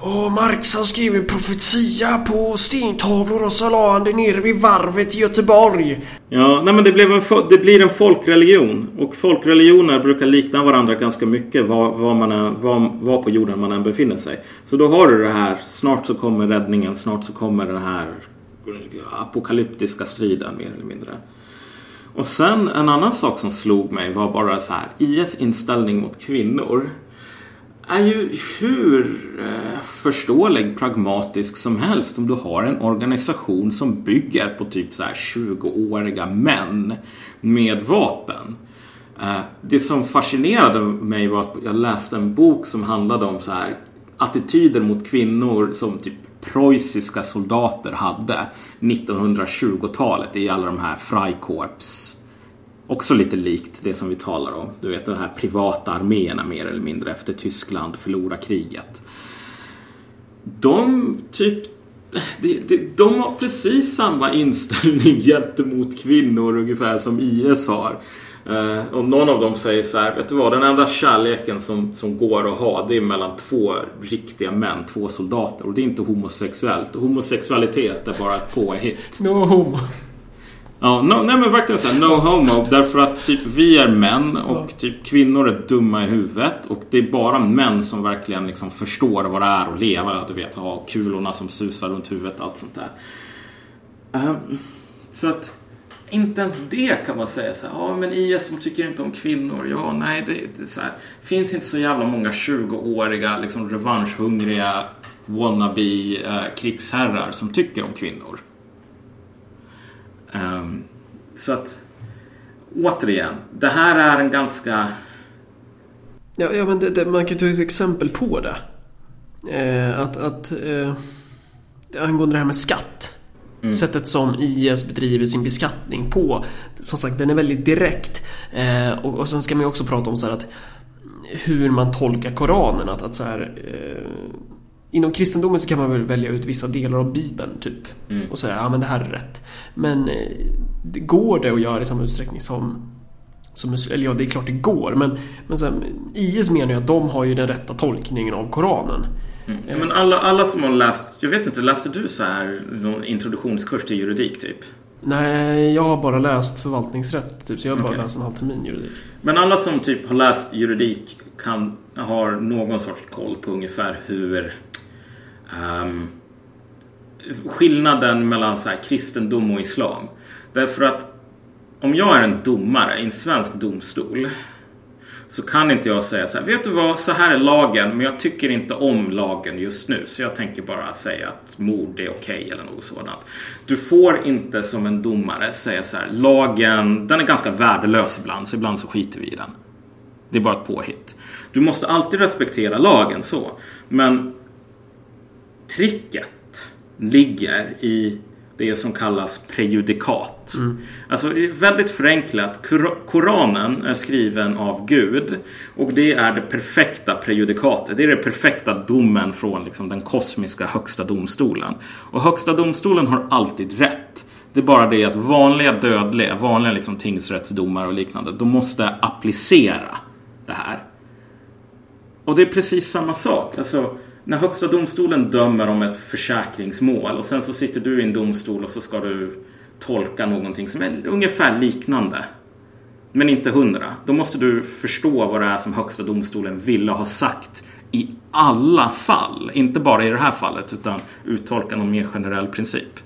Åh, Marx han skrev en profetia på stentavlor och så la han det nere vid varvet i Göteborg. Ja, nej men det, blev en, det blir en folkreligion. Och folkreligioner brukar likna varandra ganska mycket var, var, man än, var, var på jorden man än befinner sig. Så då har du det här, snart så kommer räddningen, snart så kommer den här apokalyptiska striden mer eller mindre. Och sen en annan sak som slog mig var bara så här, IS inställning mot kvinnor är ju hur eh, förståelig, pragmatisk som helst om du har en organisation som bygger på typ så här 20-åriga män med vapen. Eh, det som fascinerade mig var att jag läste en bok som handlade om så här attityder mot kvinnor som typ preussiska soldater hade 1920-talet i alla de här Freikorps. Också lite likt det som vi talar om. Du vet de här privata arméerna mer eller mindre efter Tyskland förlorar kriget. De typ de, de, de har precis samma inställning gentemot kvinnor ungefär som IS har. Eh, och någon av dem säger så här, vet du vad, den enda kärleken som, som går att ha det är mellan två riktiga män, två soldater. Och det är inte homosexuellt. Homosexualitet är bara ett påhitt. No homo. Ja, no, nej men verkligen såhär, no homo. Därför att typ vi är män och typ kvinnor är dumma i huvudet. Och det är bara män som verkligen liksom förstår vad det är att leva. Du vet, ha kulorna som susar runt huvudet och allt sånt där. Ehm, så att inte ens det kan man säga så här, ja men IS de tycker inte om kvinnor. Ja, nej, det, det är så här. finns inte så jävla många 20-åriga liksom revanschhungriga wannabe eh, krigsherrar som tycker om kvinnor. Um, så att återigen, det här är en ganska... Ja, ja men det, det, man kan ta ett exempel på det. Eh, att, att eh, angående det här med skatt. Sättet som IS bedriver sin beskattning på. Som sagt, den är väldigt direkt. Eh, och, och sen ska man ju också prata om så här att hur man tolkar Koranen. Att, att så här, eh, inom kristendomen så kan man väl välja ut vissa delar av Bibeln typ. Och säga ja men det här är rätt. Men eh, det går det att göra i samma utsträckning som som, eller ja, det är klart det går men, men sen, IS menar ju att de har ju den rätta tolkningen av Koranen. Ja, men alla, alla som har läst, jag vet inte, läste du så här någon introduktionskurs till juridik typ? Nej, jag har bara läst förvaltningsrätt typ, så jag har bara Okej. läst en halv termin juridik. Men alla som typ har läst juridik kan, har någon sorts koll på ungefär hur ehm, skillnaden mellan så här, kristendom och islam. Därför att om jag är en domare i en svensk domstol så kan inte jag säga så här, vet du vad, så här är lagen, men jag tycker inte om lagen just nu, så jag tänker bara säga att mord är okej eller något sådant. Du får inte som en domare säga så här, lagen, den är ganska värdelös ibland, så ibland så skiter vi i den. Det är bara ett påhitt. Du måste alltid respektera lagen så, men tricket ligger i det som kallas prejudikat. Alltså väldigt förenklat. Kor- Koranen är skriven av Gud och det är det perfekta prejudikatet. Det är den perfekta domen från liksom, den kosmiska högsta domstolen. Och högsta domstolen har alltid rätt. Det är bara det att vanliga dödliga, vanliga liksom, tingsrättsdomar och liknande, de måste applicera det här. Och det är precis samma sak. Alltså, när Högsta domstolen dömer om ett försäkringsmål och sen så sitter du i en domstol och så ska du tolka någonting som är ungefär liknande. Men inte hundra. Då måste du förstå vad det är som Högsta domstolen ville ha sagt i alla fall. Inte bara i det här fallet utan uttolka någon mer generell princip.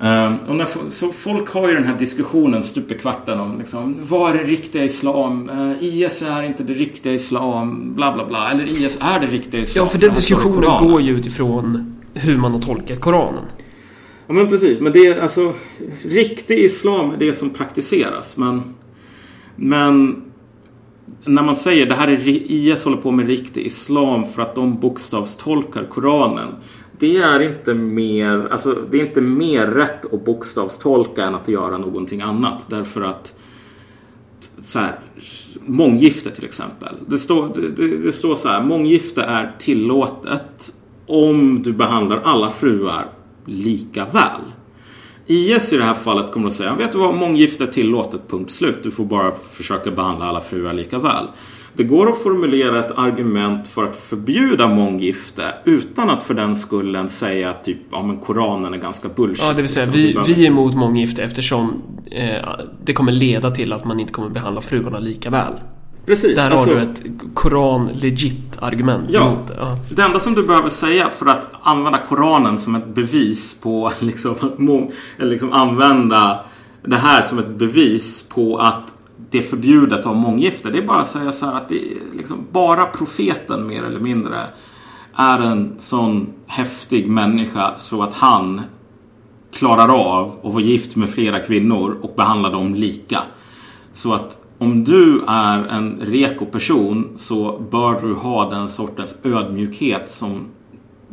Ehm, och när, så folk har ju den här diskussionen stup i kvarten om liksom, vad är det riktiga islam? Eh, IS är inte det riktiga islam, bla bla bla. Eller IS är det riktiga islam. Ja, för den diskussionen går ju utifrån hur man har tolkat Koranen. Ja men precis, men det är alltså riktig islam är det som praktiseras. Men, men när man säger det här är IS håller på med riktig islam för att de bokstavstolkar Koranen. Det är inte mer, alltså, det är inte mer rätt att bokstavstolka än att göra någonting annat. Därför att så här, månggifte till exempel. Det står, det, det, det står så här, månggifte är tillåtet om du behandlar alla fruar lika väl. IS i det här fallet kommer att säga, vet du vad, månggifte är tillåtet, punkt slut. Du får bara försöka behandla alla fruar lika väl. Det går att formulera ett argument för att förbjuda månggifte utan att för den skullen säga att typ, ja men Koranen är ganska bullshit. Ja, det vill säga liksom. vi, behöver- vi är emot månggifte eftersom eh, det kommer leda till att man inte kommer behandla fruarna lika väl. Precis, Där alltså- har du ett Koran-legit argument Ja. emot det. Ja. Det enda som du behöver säga för att använda Koranen som ett bevis på liksom, att må- eller liksom använda det här som ett bevis på att det är förbjudet att ha månggifte. Det är bara att säga så här att det är liksom bara profeten mer eller mindre är en sån häftig människa så att han klarar av att vara gift med flera kvinnor och behandla dem lika. Så att om du är en reko person så bör du ha den sortens ödmjukhet som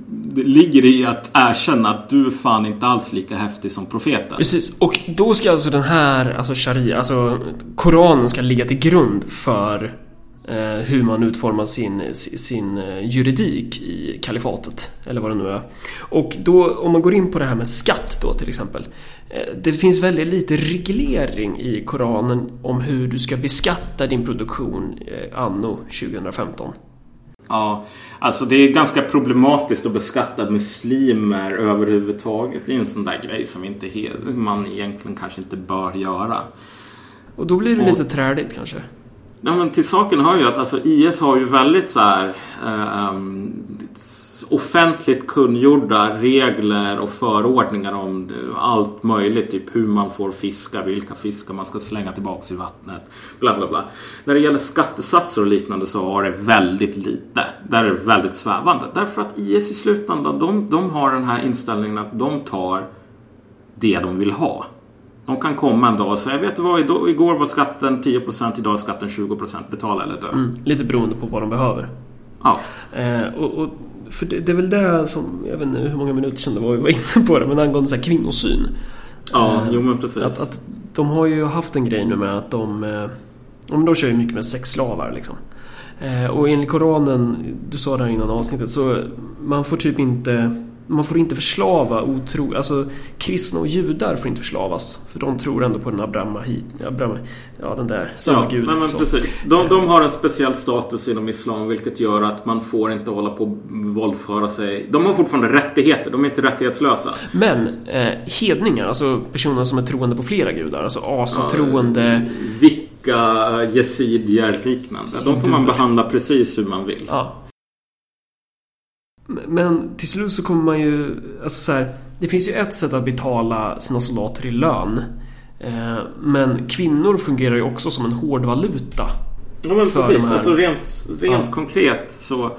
det ligger i att erkänna att du är fan inte alls lika häftig som profeten. Precis, och då ska alltså den här, alltså sharia, alltså Koranen ska ligga till grund för eh, hur man utformar sin, sin eh, juridik i kalifatet. Eller vad det nu är. Och då, om man går in på det här med skatt då till exempel. Eh, det finns väldigt lite reglering i Koranen om hur du ska beskatta din produktion eh, anno 2015. Ja, alltså det är ganska problematiskt att beskatta muslimer överhuvudtaget. Det är en sån där grej som inte man egentligen kanske inte bör göra. Och då blir det Och- lite träligt kanske. Ja, men till saken hör ju att alltså, IS har ju väldigt så här um, offentligt kungjorda regler och förordningar om allt möjligt. Typ hur man får fiska, vilka fiskar man ska slänga tillbaks i vattnet. Bla bla bla. När det gäller skattesatser och liknande så har det väldigt lite. Där är det väldigt svävande. Därför att IS i slutändan, de, de har den här inställningen att de tar det de vill ha. De kan komma en dag och säga, vet du vad, igår var skatten 10%, idag är skatten 20%, betala eller dö. Mm, lite beroende på vad de behöver. Ja. Eh, och, och, för det, det är väl det som, jag vet inte hur många minuter sedan det var vi var inne på det, men angående så här kvinnosyn. Ja, Eh, jo men precis. Att, att de har ju haft en grej nu med att de, eh, de kör ju mycket med sexslavar liksom. Eh, och enligt Koranen, du sa det här innan avsnittet, så man får typ inte man får inte förslava otro... Alltså kristna och judar får inte förslavas. För de tror ändå på den Abraham, Abraham ja den där, samma ja, gud. nej, men så. precis. De, de har en speciell status inom islam vilket gör att man får inte hålla på och våldföra sig. De har fortfarande rättigheter, de är inte rättighetslösa. Men eh, hedningar, alltså personer som är troende på flera gudar, alltså asatroende... Vilka jesidier liknande. De får man behandla precis hur man vill. Ja. Men till slut så kommer man ju... Alltså så här, det finns ju ett sätt att betala sina soldater i lön. Eh, men kvinnor fungerar ju också som en hårdvaluta. Ja men precis. här- Alltså rent, rent Ja. konkret så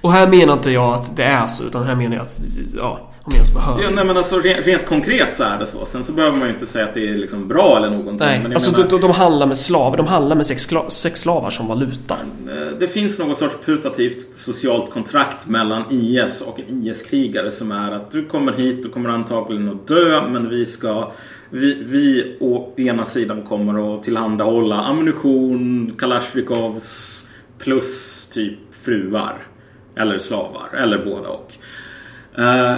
Och här menar inte jag att det är så, utan här menar jag att, ja, behöver. Ja, nej, men alltså, rent, rent konkret så är det så. Sen så behöver man ju inte säga att det är liksom bra eller någonting. Nej, men alltså menar, de, de, handlar med slavar, de handlar med sexslavar som valuta. eh, det finns någon sorts putativt socialt kontrakt mellan IS och en IS-krigare som är att du kommer hit och kommer antagligen att dö men vi ska vi, vi å ena sidan kommer att tillhandahålla ammunition, Kalashnikovs plus typ fruar. Eller slavar, eller båda och. Eh,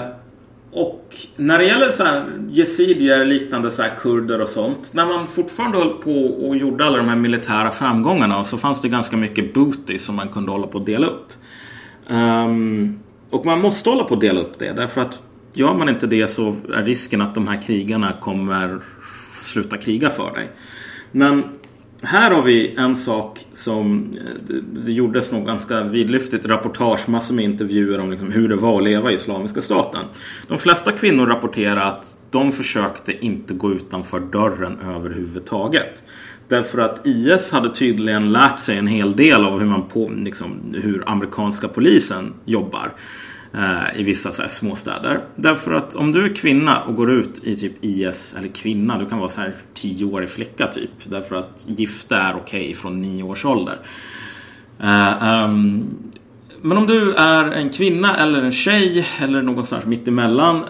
och när det gäller så här yazidier, liknande så här kurder och sånt. När man fortfarande höll på och gjorde alla de här militära framgångarna så fanns det ganska mycket booty som man kunde hålla på att dela upp. Um, och man måste hålla på att dela upp det därför att gör man inte det så är risken att de här krigarna kommer sluta kriga för dig. Men här har vi en sak som eh, det, gjordes nog ganska vidlyftigt reportage, massor med intervjuer om liksom hur det var att leva i Islamiska staten. De flesta kvinnor rapporterar att de försökte inte gå utanför dörren överhuvudtaget. Därför att IS hade tydligen lärt sig en hel del av hur, man på, liksom, hur amerikanska polisen jobbar eh, i vissa så här småstäder. Därför att om du är kvinna och går ut i typ IS, eller kvinna, du kan vara så här tioårig flicka typ. Därför att gifta är okej från nio års ålder. Eh, um, men om du är en kvinna eller en tjej eller någonstans mittemellan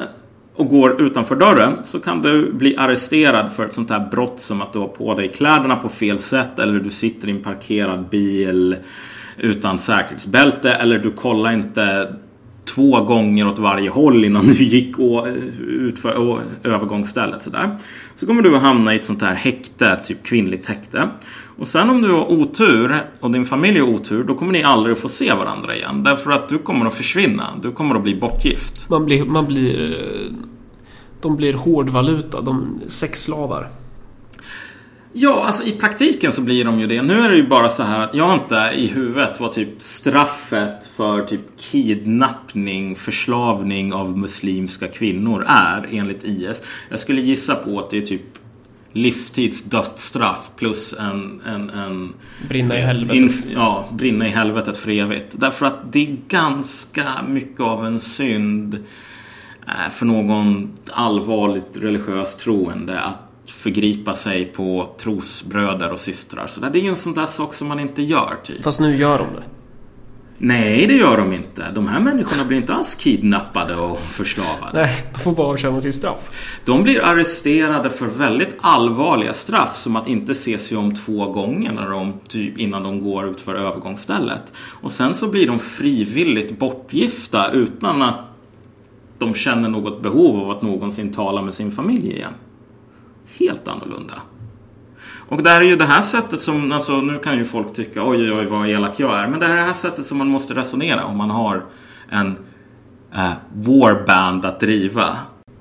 och går utanför dörren så kan du bli arresterad för ett sånt här brott som att du har på dig kläderna på fel sätt eller du sitter i en parkerad bil utan säkerhetsbälte eller du kollar inte två gånger åt varje håll innan du gick och, ut för och, övergångsstället. Sådär. Så kommer du att hamna i ett sånt här häkte, typ kvinnligt häkte. Och sen om du har otur och din familj har otur, då kommer ni aldrig att få se varandra igen. Därför att du kommer att försvinna. Du kommer att bli bortgift. Man blir, man blir... De blir hårdvaluta, de sexslavar. Ja, alltså i praktiken så blir de ju det. Nu är det ju bara så här att jag inte i huvudet vad typ straffet för typ kidnappning, förslavning av muslimska kvinnor är enligt IS. Jag skulle gissa på att det är typ livstids dödsstraff plus en, en, en Brinna i helvetet. Inf- ja, brinna i helvetet för evigt. Därför att det är ganska mycket av en synd eh, för någon allvarligt religiös troende att förgripa sig på trosbröder och systrar. Så det är ju en sån där sak som man inte gör typ. Fast nu gör de det. Nej, det gör de inte. De här människorna blir inte alls kidnappade och förslavade. Nej, de får bara avtjäna sitt straff. De blir arresterade för väldigt allvarliga straff som att inte se sig om två gånger när de, typ, innan de går ut för övergångsstället. Och sen så blir de frivilligt bortgifta utan att de känner något behov av att någonsin tala med sin familj igen. Helt annorlunda. Och det här är ju det här sättet som, alltså nu kan ju folk tycka oj oj oj vad elak jag är. Men det är det här sättet som man måste resonera om man har en eh, warband att driva.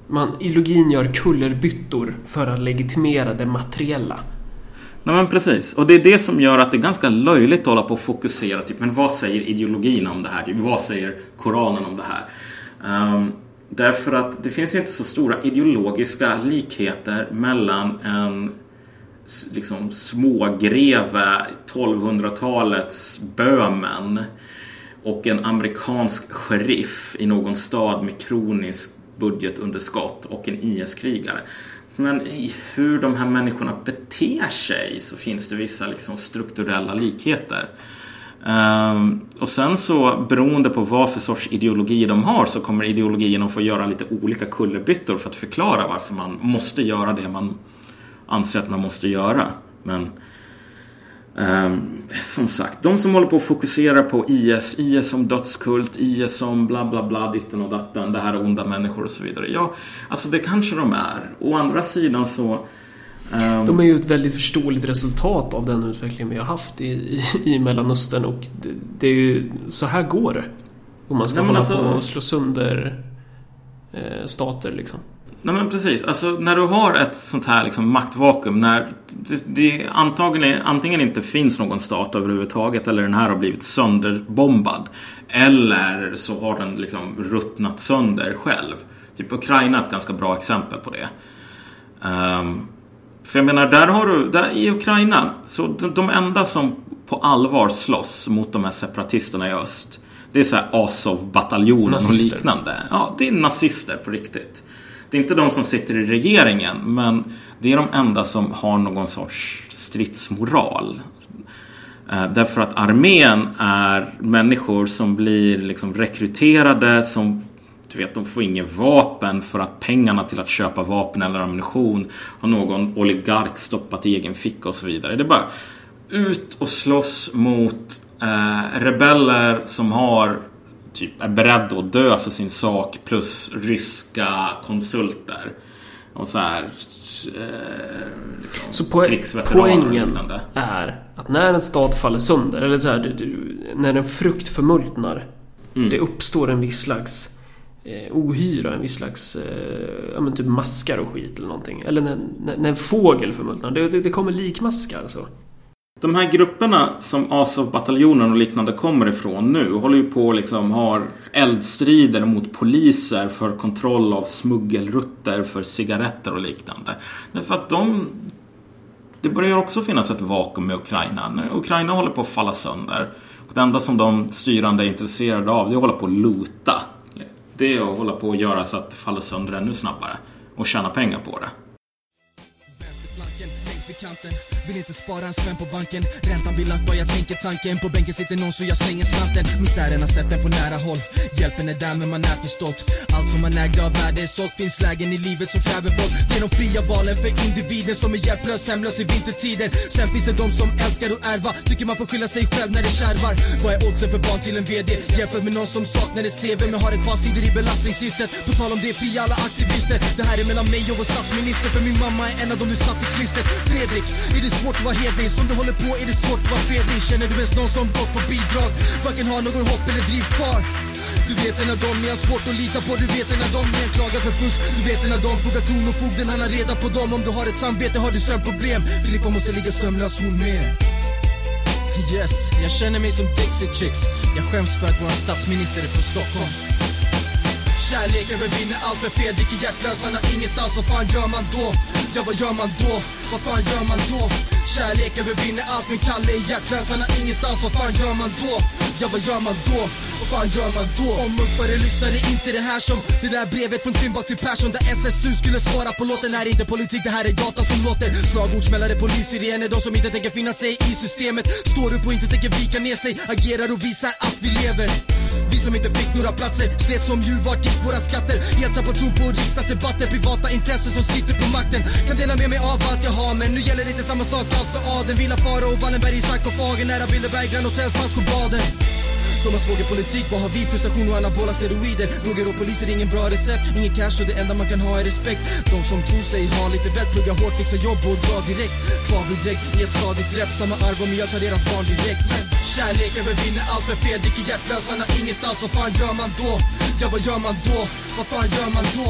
Man, ideologin gör kullerbyttor för att legitimera det materiella. Nej men precis. Och det är det som gör att det är ganska löjligt att hålla på och fokusera. Typ, men vad säger ideologin om det här? Typ, vad säger Koranen om det här? Ehm, därför att det finns inte så stora ideologiska likheter mellan en liksom smågreve 1200-talets Böhmen och en amerikansk sheriff i någon stad med kronisk budgetunderskott och en IS-krigare. Men i hur de här människorna beter sig så finns det vissa liksom strukturella likheter. Um, och sen så beroende på vad för sorts ideologi de har så kommer ideologin att få göra lite olika kullerbyttor för att förklara varför man måste göra det man anser att man måste göra. Men um, som sagt, de som håller på att fokusera på IS, IS som dödskult, IS som bla bla bla, ditten och datten, det här är onda människor och så vidare. Ja, alltså det kanske de är. Å andra sidan så de är ju ett väldigt förståeligt resultat av den utveckling vi har haft i, i, i Mellanöstern och det, det är ju så här går det. Om man ska Nej, hålla alltså- på och slå sönder eh, stater liksom. Nej men precis, alltså när du har ett sånt här liksom maktvakuum när det, det antagligen, antingen inte finns någon stat överhuvudtaget eller den här har blivit sönderbombad. Eller så har den liksom ruttnat sönder själv. Typ Ukraina är ett ganska bra exempel på det. Ehm, för jag menar, där har du, där i Ukraina, så de, de enda som på allvar slåss mot de här separatisterna i öst Det är så här Azov-bataljonen och liknande. Ja, det är nazister på riktigt. Det är inte de som sitter i regeringen, men det är de enda som har någon sorts stridsmoral. Eh, Därför att armén är människor som blir liksom rekryterade som du vet, de får inget vapen för att pengarna till att köpa vapen eller ammunition har någon oligark stoppat i egen ficka och så vidare. Det är bara ut och slåss mot eh, rebeller som har typ är beredda att dö för sin sak plus ryska konsulter. Och så här eh, liksom, Så po- poängen är att när en stad faller sönder, eller så här, när en frukt förmultnar, Mm. det uppstår en viss slags eh, ohyra, en viss slags eh, ja, men typ maskar och skit eller någonting. Eller när, när, när en fågel förmultnar, det, det, det kommer likmaskar. Så. De här grupperna som Azov-bataljonen och liknande kommer ifrån nu håller ju på och liksom har eldstrider mot poliser för kontroll av smuggelrutter för cigaretter och liknande. Därför att de... Det börjar också finnas ett vakuum i Ukraina. När Ukraina håller på att falla sönder. Och det enda som de styrande är intresserade av det är att hålla på att lota. Det är att hålla på att göra så att det faller sönder ännu snabbare. Och tjäna pengar på det. Vill inte spara en spänn på banken. Räntan vill att jag tänker tanken. På bänken sitter någon så jag slänger slanten. Misären har sett den på nära håll. Hjälpen är där men man är för stolt Allt som man ägde av värde är sålt. Finns lägen i livet som kräver våld Det är de fria valen för individen Som är hjälplös, hemlös i vintertider Sen finns det de som älskar att ärva Tycker man får skylla sig själv när det kärvar. Vad är oddsen för barn till en VD? jämfört med någon som saknar ett CV Men har ett par sidor i belastningsregistret. På tal om det, fria alla aktivister. Det här är mellan mig och vår statsminister För min mamma är en av dem du satt i klistret. Fredrik, är det svårt att vara hederlig? Som du håller på är det svårt att vara fredlig. Känner du ens någon som gått på bidrag? Varken har någon hopp eller driv kvar du vet en av dem ni har svårt att lita på. Du vet en av dem ni anklagar för fusk. Du vet en av dem frågar kronofogden Han har reda på dem. Om du har ett samvete har du sömnproblem. Filippa måste ligga sömnlös hon med. Yes, jag känner mig som Dixie Chicks. Jag skäms för att vår statsminister är från Stockholm. Kärlek övervinner allt med fel, dricker hjärtlös, han har inget alls, vad fan gör man då? Ja vad gör man då? Vad fan gör man då? Kärlek övervinner allt men Kalle är hjärtlös, han har inget alls, vad fan gör man då? Ja vad gör man då? Vad fan gör man då? Om muffare lyssnade inte det här som det där brevet från Timbuk till Persson där SSU skulle svara på låten här är inte politik, det här är gatan som låter Slagordsmällare, polissirener, de som inte tänker finna sig i systemet Står upp och inte tänker vika ner sig, agerar och visar att vi lever vi som inte fick några platser slet som djur, vart gick våra skatter? Helt tappat tron på riksdagsdebatter, privata intressen som sitter på makten. Kan dela med mig av allt jag har, men nu gäller inte samma sak. Alls för adeln Villa Farao och Wallenberg i sarkofagen, nära Bilderberg, Grand Hotel, Saltsjöbaden de har svågerpolitik, vad har vi? Frustration och anabola steroider. Droger och poliser, ingen bra recept. Ingen cash och det enda man kan ha är respekt. De som tror sig ha lite vett Plugga hårt, fixa jobb och dra direkt. Kvarviddräkt i ett stadigt grepp. Samma arv om jag tar deras barn direkt. Kärlek övervinner allt för Fredrik är hjärtlös Han har inget alls, vad fan gör man då? Ja vad gör man då? Vad fan gör man då?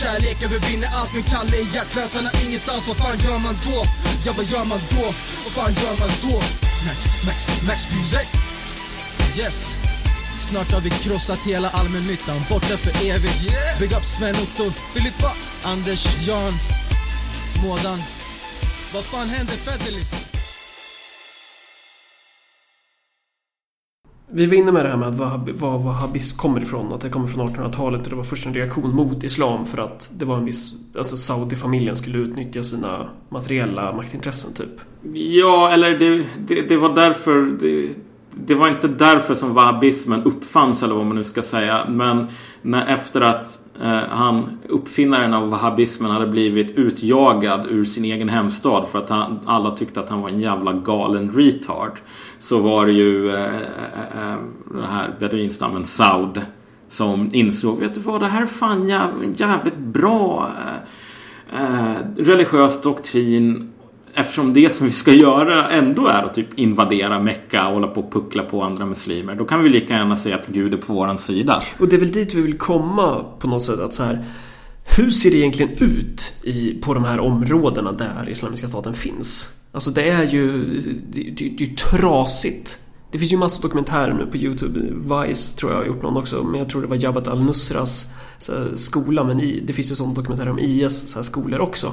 Kärlek övervinner allt men Kalle är hjärtlös Han har inget alls, vad fan gör man då? Ja vad gör man då? Vad fan gör man då? Max, Max, Max Music Yes Snart har vi krossat hela allmännyttan, borta för evigt yes. Big up Sven-Otto, Filippa, Anders, Jan, Mådan Vad fan hände Fedelis? Vi var inne med det här med att vad, vad wahhabism kommer ifrån. Att det kommer från 1800-talet och det var först en reaktion mot islam för att det var en viss... Alltså Saudi-familjen skulle utnyttja sina materiella maktintressen typ. Ja, eller det, det, det var därför... Det, det var inte därför som wahhabismen uppfanns eller vad man nu ska säga. Men när, efter att Eh, han, uppfinnaren av wahhabismen hade blivit utjagad ur sin egen hemstad för att han, alla tyckte att han var en jävla galen retard. Så var det ju eh, eh, eh den här beduinstammen Saud som insåg, vet du vad, det här är fan jävligt, jävligt bra eh, eh religiös doktrin Eftersom det som vi ska göra ändå är att typ invadera Mecka och hålla på och puckla på andra muslimer. Då kan vi lika gärna säga att Gud är på våran sida. Och det är väl dit vi vill komma på något sätt att så här Hur ser det egentligen ut i, på de här områdena där Islamiska staten finns? Alltså det är ju det, det, det är ju trasigt. Det finns ju massa dokumentärer nu på Youtube. Vice tror jag har gjort någon också. Men jag tror det var Jabhat al-Nusras skola. Men i, det finns ju sån dokumentärer om IS så här, skolor också.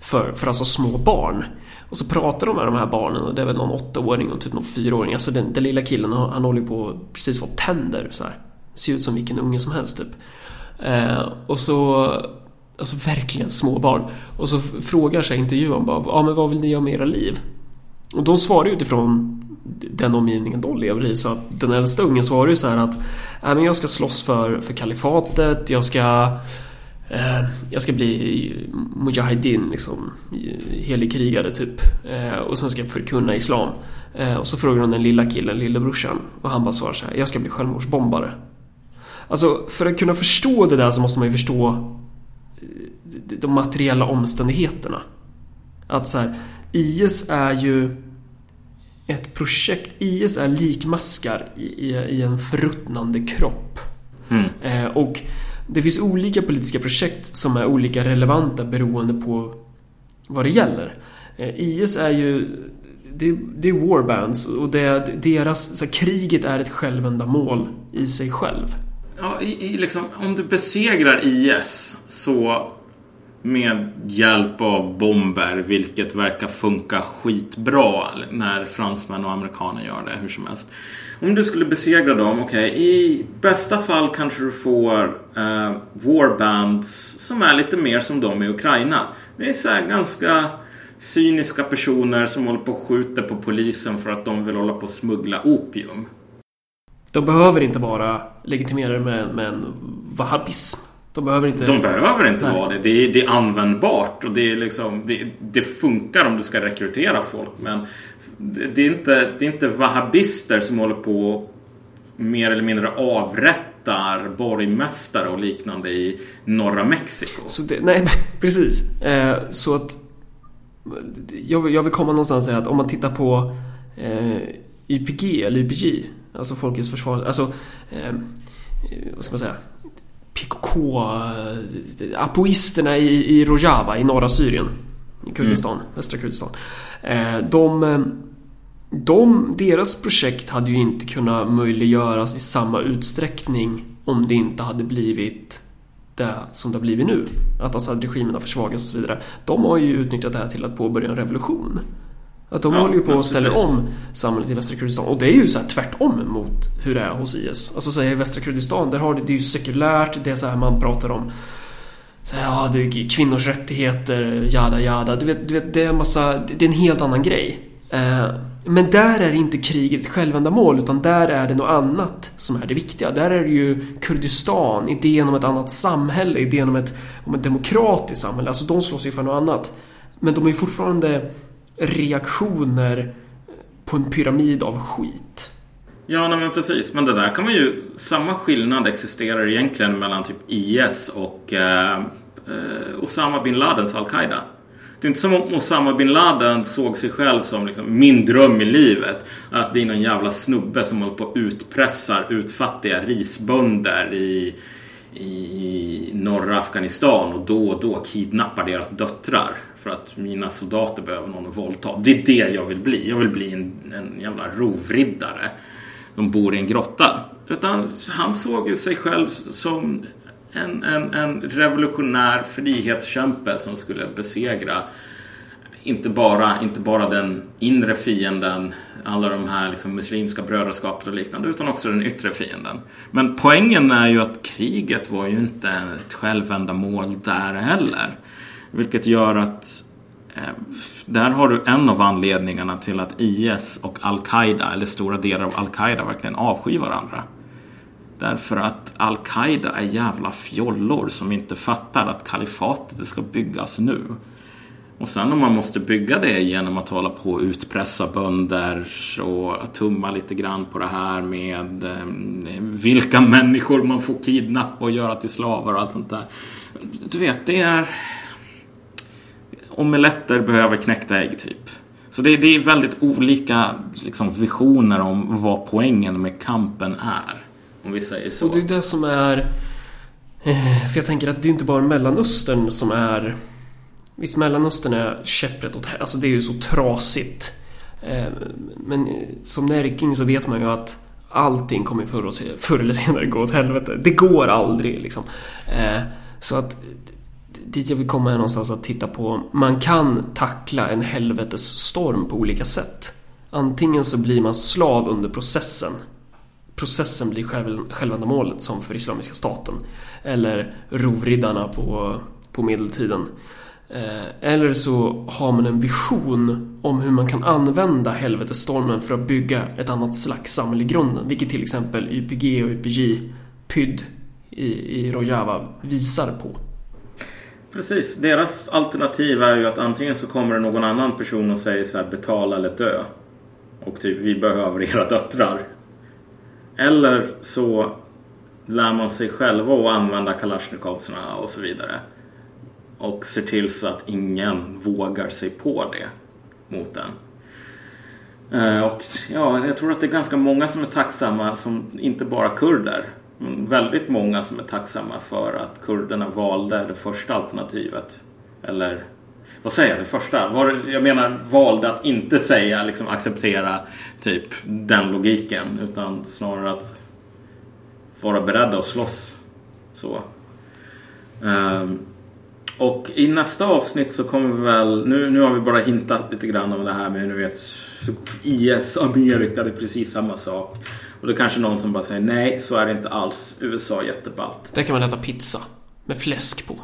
För, för alltså små barn. Och så pratar de med de här barnen och det är väl någon åttaåring och typ någon fyraåring. Alltså den, den lilla killen han, håller ju på precis få tänder så här. Ser ut som vilken unge som helst typ. Eh, och så Alltså verkligen små barn. Och så frågar sig intervjuaren bara, ja men vad vill ni göra med era liv? Och de svarar utifrån den omgivningen de lever i. Så att den äldsta ungen svarar ju så här att äh, men jag ska slåss för, för kalifatet, jag ska jag ska bli Mujahedin, liksom helig krigare typ. Eh, och sen ska jag förkunna Islam. Eh, och så frågar de den lilla killen, lillebrorsan. Och han bara svarar så här, jag ska bli självmordsbombare. Alltså för att kunna förstå det där så måste man ju förstå eh, de materiella omständigheterna. Att så här, IS är ju ett projekt. IS är likmaskar i, i en förruttnande kropp. Mm. Eh, och det finns olika politiska projekt som är olika relevanta beroende på vad det gäller. Eh, IS är ju det, det är warbands och det, deras, så här, kriget är ett självändamål i sig själv. Ja, i, i liksom, om du besegrar IS så med hjälp av bomber, vilket verkar funka skitbra när fransmän och amerikaner gör det hur som helst. Om du skulle besegra dem, okej, okay, i bästa fall kanske du får uh, warbands som är lite mer som de i Ukraina. Det är så ganska cyniska personer som håller på och skjuter på polisen för att de vill hålla på och smuggla opium. De behöver inte vara legitimerade med, med en wahhabism. De behöver inte... De behöver inte vara det. Det är, det är användbart och det, är liksom, det, det, funkar om du ska rekrytera folk. Men det är inte, det är inte wahhabister som håller på mer eller mindre avrättar borgmästare och liknande i norra Mexiko. Så det, nej, precis. Eh, så att jag vill, jag vill komma någonstans och säga att om man tittar på eh, YPG eller YPG, alltså Folkets försvar, alltså eh, vad ska man säga? PKK, eh, apoisterna i, i Rojava i norra Syrien. I Kurdistan, mm. västra Kurdistan. Eh, de, eh, de, deras projekt hade ju inte kunnat möjliggöras i samma utsträckning om det inte hade blivit det som det har blivit nu. Att Assad-regimen har försvagats och så vidare. De har ju utnyttjat det här till att påbörja en revolution. Att de ja, håller ju på att ställa om samhället i västra Kurdistan. Och det är ju så här tvärtom mot hur det är hos IS. Alltså så i västra Kurdistan, där har det, det är ju sekulärt. Det är så här man pratar om så här, ja, det är kvinnors rättigheter, jada jada. Du vet, du vet, det är en massa, det är en helt annan grej. Eh, men där är inte kriget ett självändamål utan där är det något annat som är det viktiga. Där är det ju Kurdistan, idén om ett annat samhälle, idén om ett, om ett demokratiskt samhälle. Alltså de slåss ju för något annat. Men de är fortfarande reaktioner på en pyramid av skit. Ja, nej, men precis. Men det där kan man ju... Samma skillnad existerar egentligen mellan typ IS och eh, eh, Osama bin Ladens Al-Qaida. Det är inte som om Osama bin Laden såg sig själv som liksom, min dröm i livet. Att bli någon jävla snubbe som håller på och utpressar utfattiga risbönder i, i norra Afghanistan och då och då kidnappar deras döttrar för att mina soldater behöver någon att våldta. Det är det jag vill bli. Jag vill bli en, en jävla rovriddare. De bor i en grotta. Utan han såg ju sig själv som en, en, en revolutionär frihetskämpe som skulle besegra inte bara, inte bara den inre fienden, alla de här liksom muslimska brödraskapet och liknande, utan också den yttre fienden. Men poängen är ju att kriget var ju inte ett självändamål där heller. Vilket gör att eh, där har du en av anledningarna till att IS och Al-Qaida, eller stora delar av Al-Qaida, verkligen avskyr varandra. Därför att Al-Qaida är jävla fjollor som inte fattar att kalifatet ska byggas nu. Och sen om man måste bygga det genom att hålla på och utpressa bönder och tumma lite grann på det här med eh, vilka människor man får kidnappa och göra till slavar och allt sånt där. Du vet, det är omeletter behöver knäckta ägg typ. Så det, det är väldigt olika liksom, visioner om vad poängen med kampen är. Om vi säger så. Och det är det som är... Eh, för jag tänker att det är inte bara Mellanöstern som är... Visst, Mellanöstern är käpprätt åt Alltså det är ju så trasigt. Eh, men eh, som närking så vet man ju att allting kommer förr, och förr eller senare gå åt helvete. Det går aldrig liksom. Eh, så att dit jag vill komma är någonstans att titta på. Man kan tackla en helvetesstorm på olika sätt. Antingen så blir man slav under processen. Processen blir själv, självändamålet som för Islamiska staten. Eller rovriddarna på, på medeltiden. Eh, eller så har man en vision om hur man kan använda helvetesstormen för att bygga ett annat slags samhälle i grunden. Vilket till exempel YPG och YPJ, PYD i, i Rojava visar på. Precis, deras alternativ är ju att antingen så kommer det någon annan person och säger så här betala eller dö. Och typ vi behöver era döttrar. Eller så lär man sig själva att använda kalasjnikovsarna och så vidare. Och ser till så att ingen vågar sig på det mot den. Eh, och ja, jag tror att det är ganska många som är tacksamma, som inte bara kurder. Men väldigt många som är tacksamma för att kurderna valde det första alternativet. Eller vad säger jag, det första? Var, jag menar valde att inte säga, liksom acceptera typ den logiken. Utan snarare att vara beredda att slåss. Så. Ehm, och i nästa avsnitt så kommer vi väl, nu, nu har vi bara hintat lite grann om det här med, nu vet, IS, Amerika, det är precis samma sak. Och det är kanske någon som bara säger nej, så är det inte alls. USA är jätteballt. Där kan man äta pizza. Med fläsk på.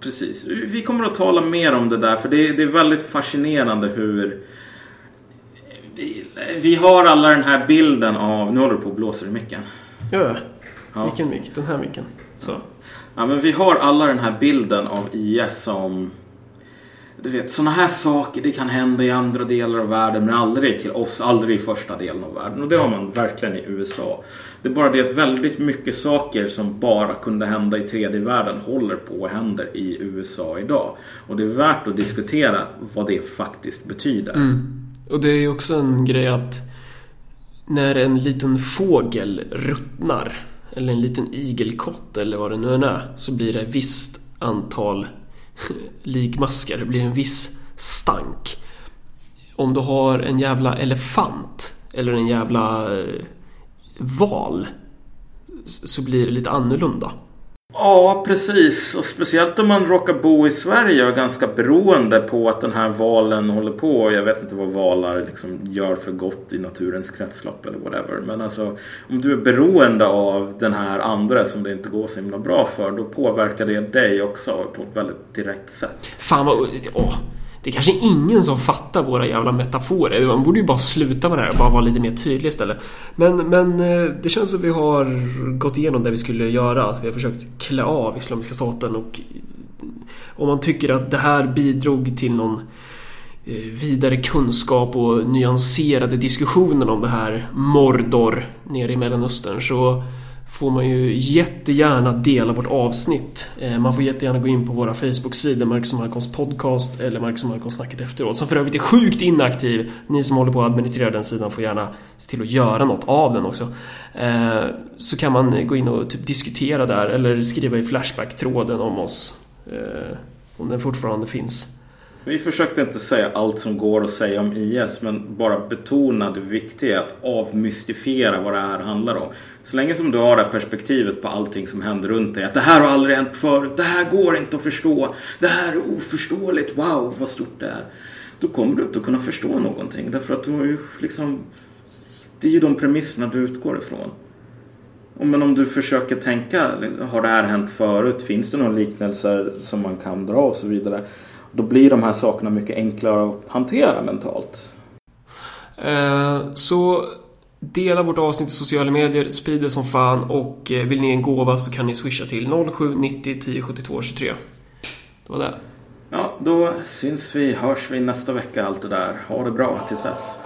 Precis. Vi kommer att tala mer om det där för det, det är väldigt fascinerande hur vi, vi har alla den här bilden av, nu håller du på och blåser i micken. Ja. Ja. Vilken mick? Den här micken. Så. Ja, men vi har alla den här bilden av IS som... Du vet, sådana här saker det kan hända i andra delar av världen men aldrig till oss, aldrig i första delen av världen. Och det har man verkligen i USA. Det är bara det att väldigt mycket saker som bara kunde hända i tredje världen håller på och händer i USA idag. Och det är värt att diskutera vad det faktiskt betyder. Mm. Och det är ju också en grej att när en liten fågel ruttnar eller en liten igelkott eller vad det nu än är så blir det ett visst antal likmaskar. Det blir en viss stank. Om du har en jävla elefant eller en jävla eh, val så blir det lite annorlunda. Ja, precis. Och speciellt om man råkar bo i Sverige och är ganska beroende på att den här valen håller på. Jag vet inte vad valar liksom gör för gott i naturens kretslopp eller whatever. Men alltså om du är beroende av den här andra som det inte går så himla bra för. Då påverkar det dig också på ett väldigt direkt sätt. Fan vad... Åh, det är kanske ingen som fattar våra jävla metaforer. Man borde ju bara sluta med det här och bara vara lite mer tydlig istället. Men, men eh, det känns som vi har gått igenom det vi skulle göra. Att vi har försökt klä av Islamiska staten och eh, om man tycker att det här bidrog till någon eh, vidare kunskap och nyanserade diskussioner om det här Mordor nere i Mellanöstern så får man ju jättegärna dela vårt avsnitt. Eh, man får jättegärna gå in på våra Facebook-sidor, Marcus och Malcolms podcast eller Marcus och Malcolms snacket efteråt, som för övrigt är sjukt inaktiv. Ni som håller på att administrera den sidan får gärna se till att göra något av den också. Eh, så kan man gå in och typ diskutera där eller skriva i Flashback-tråden om oss. Eh, om den fortfarande finns. Vi försökte inte säga allt som går att säga om IS men bara betona det viktiga att avmystifiera vad det här handlar om. Så länge som du har det här perspektivet på allting som händer runt dig. Att det här har aldrig hänt förut. Det här går inte att förstå. Det här är oförståeligt. Wow vad stort det är. Då kommer du inte att kunna förstå någonting. Därför att du har ju liksom... Det är ju de premisserna du utgår ifrån. Men om du försöker tänka, har det här hänt förut? Finns det några liknelser som man kan dra och så vidare? Då blir de här sakerna mycket enklare att hantera mentalt. Eh, Så dela vårt avsnitt i sociala medier, sprid det som fan och eh, vill ni en gåva så kan ni swisha till 07 90 10 72 23. Det var det. Ja, då syns vi, hörs vi nästa vecka allt det där. Ha det bra tills dess.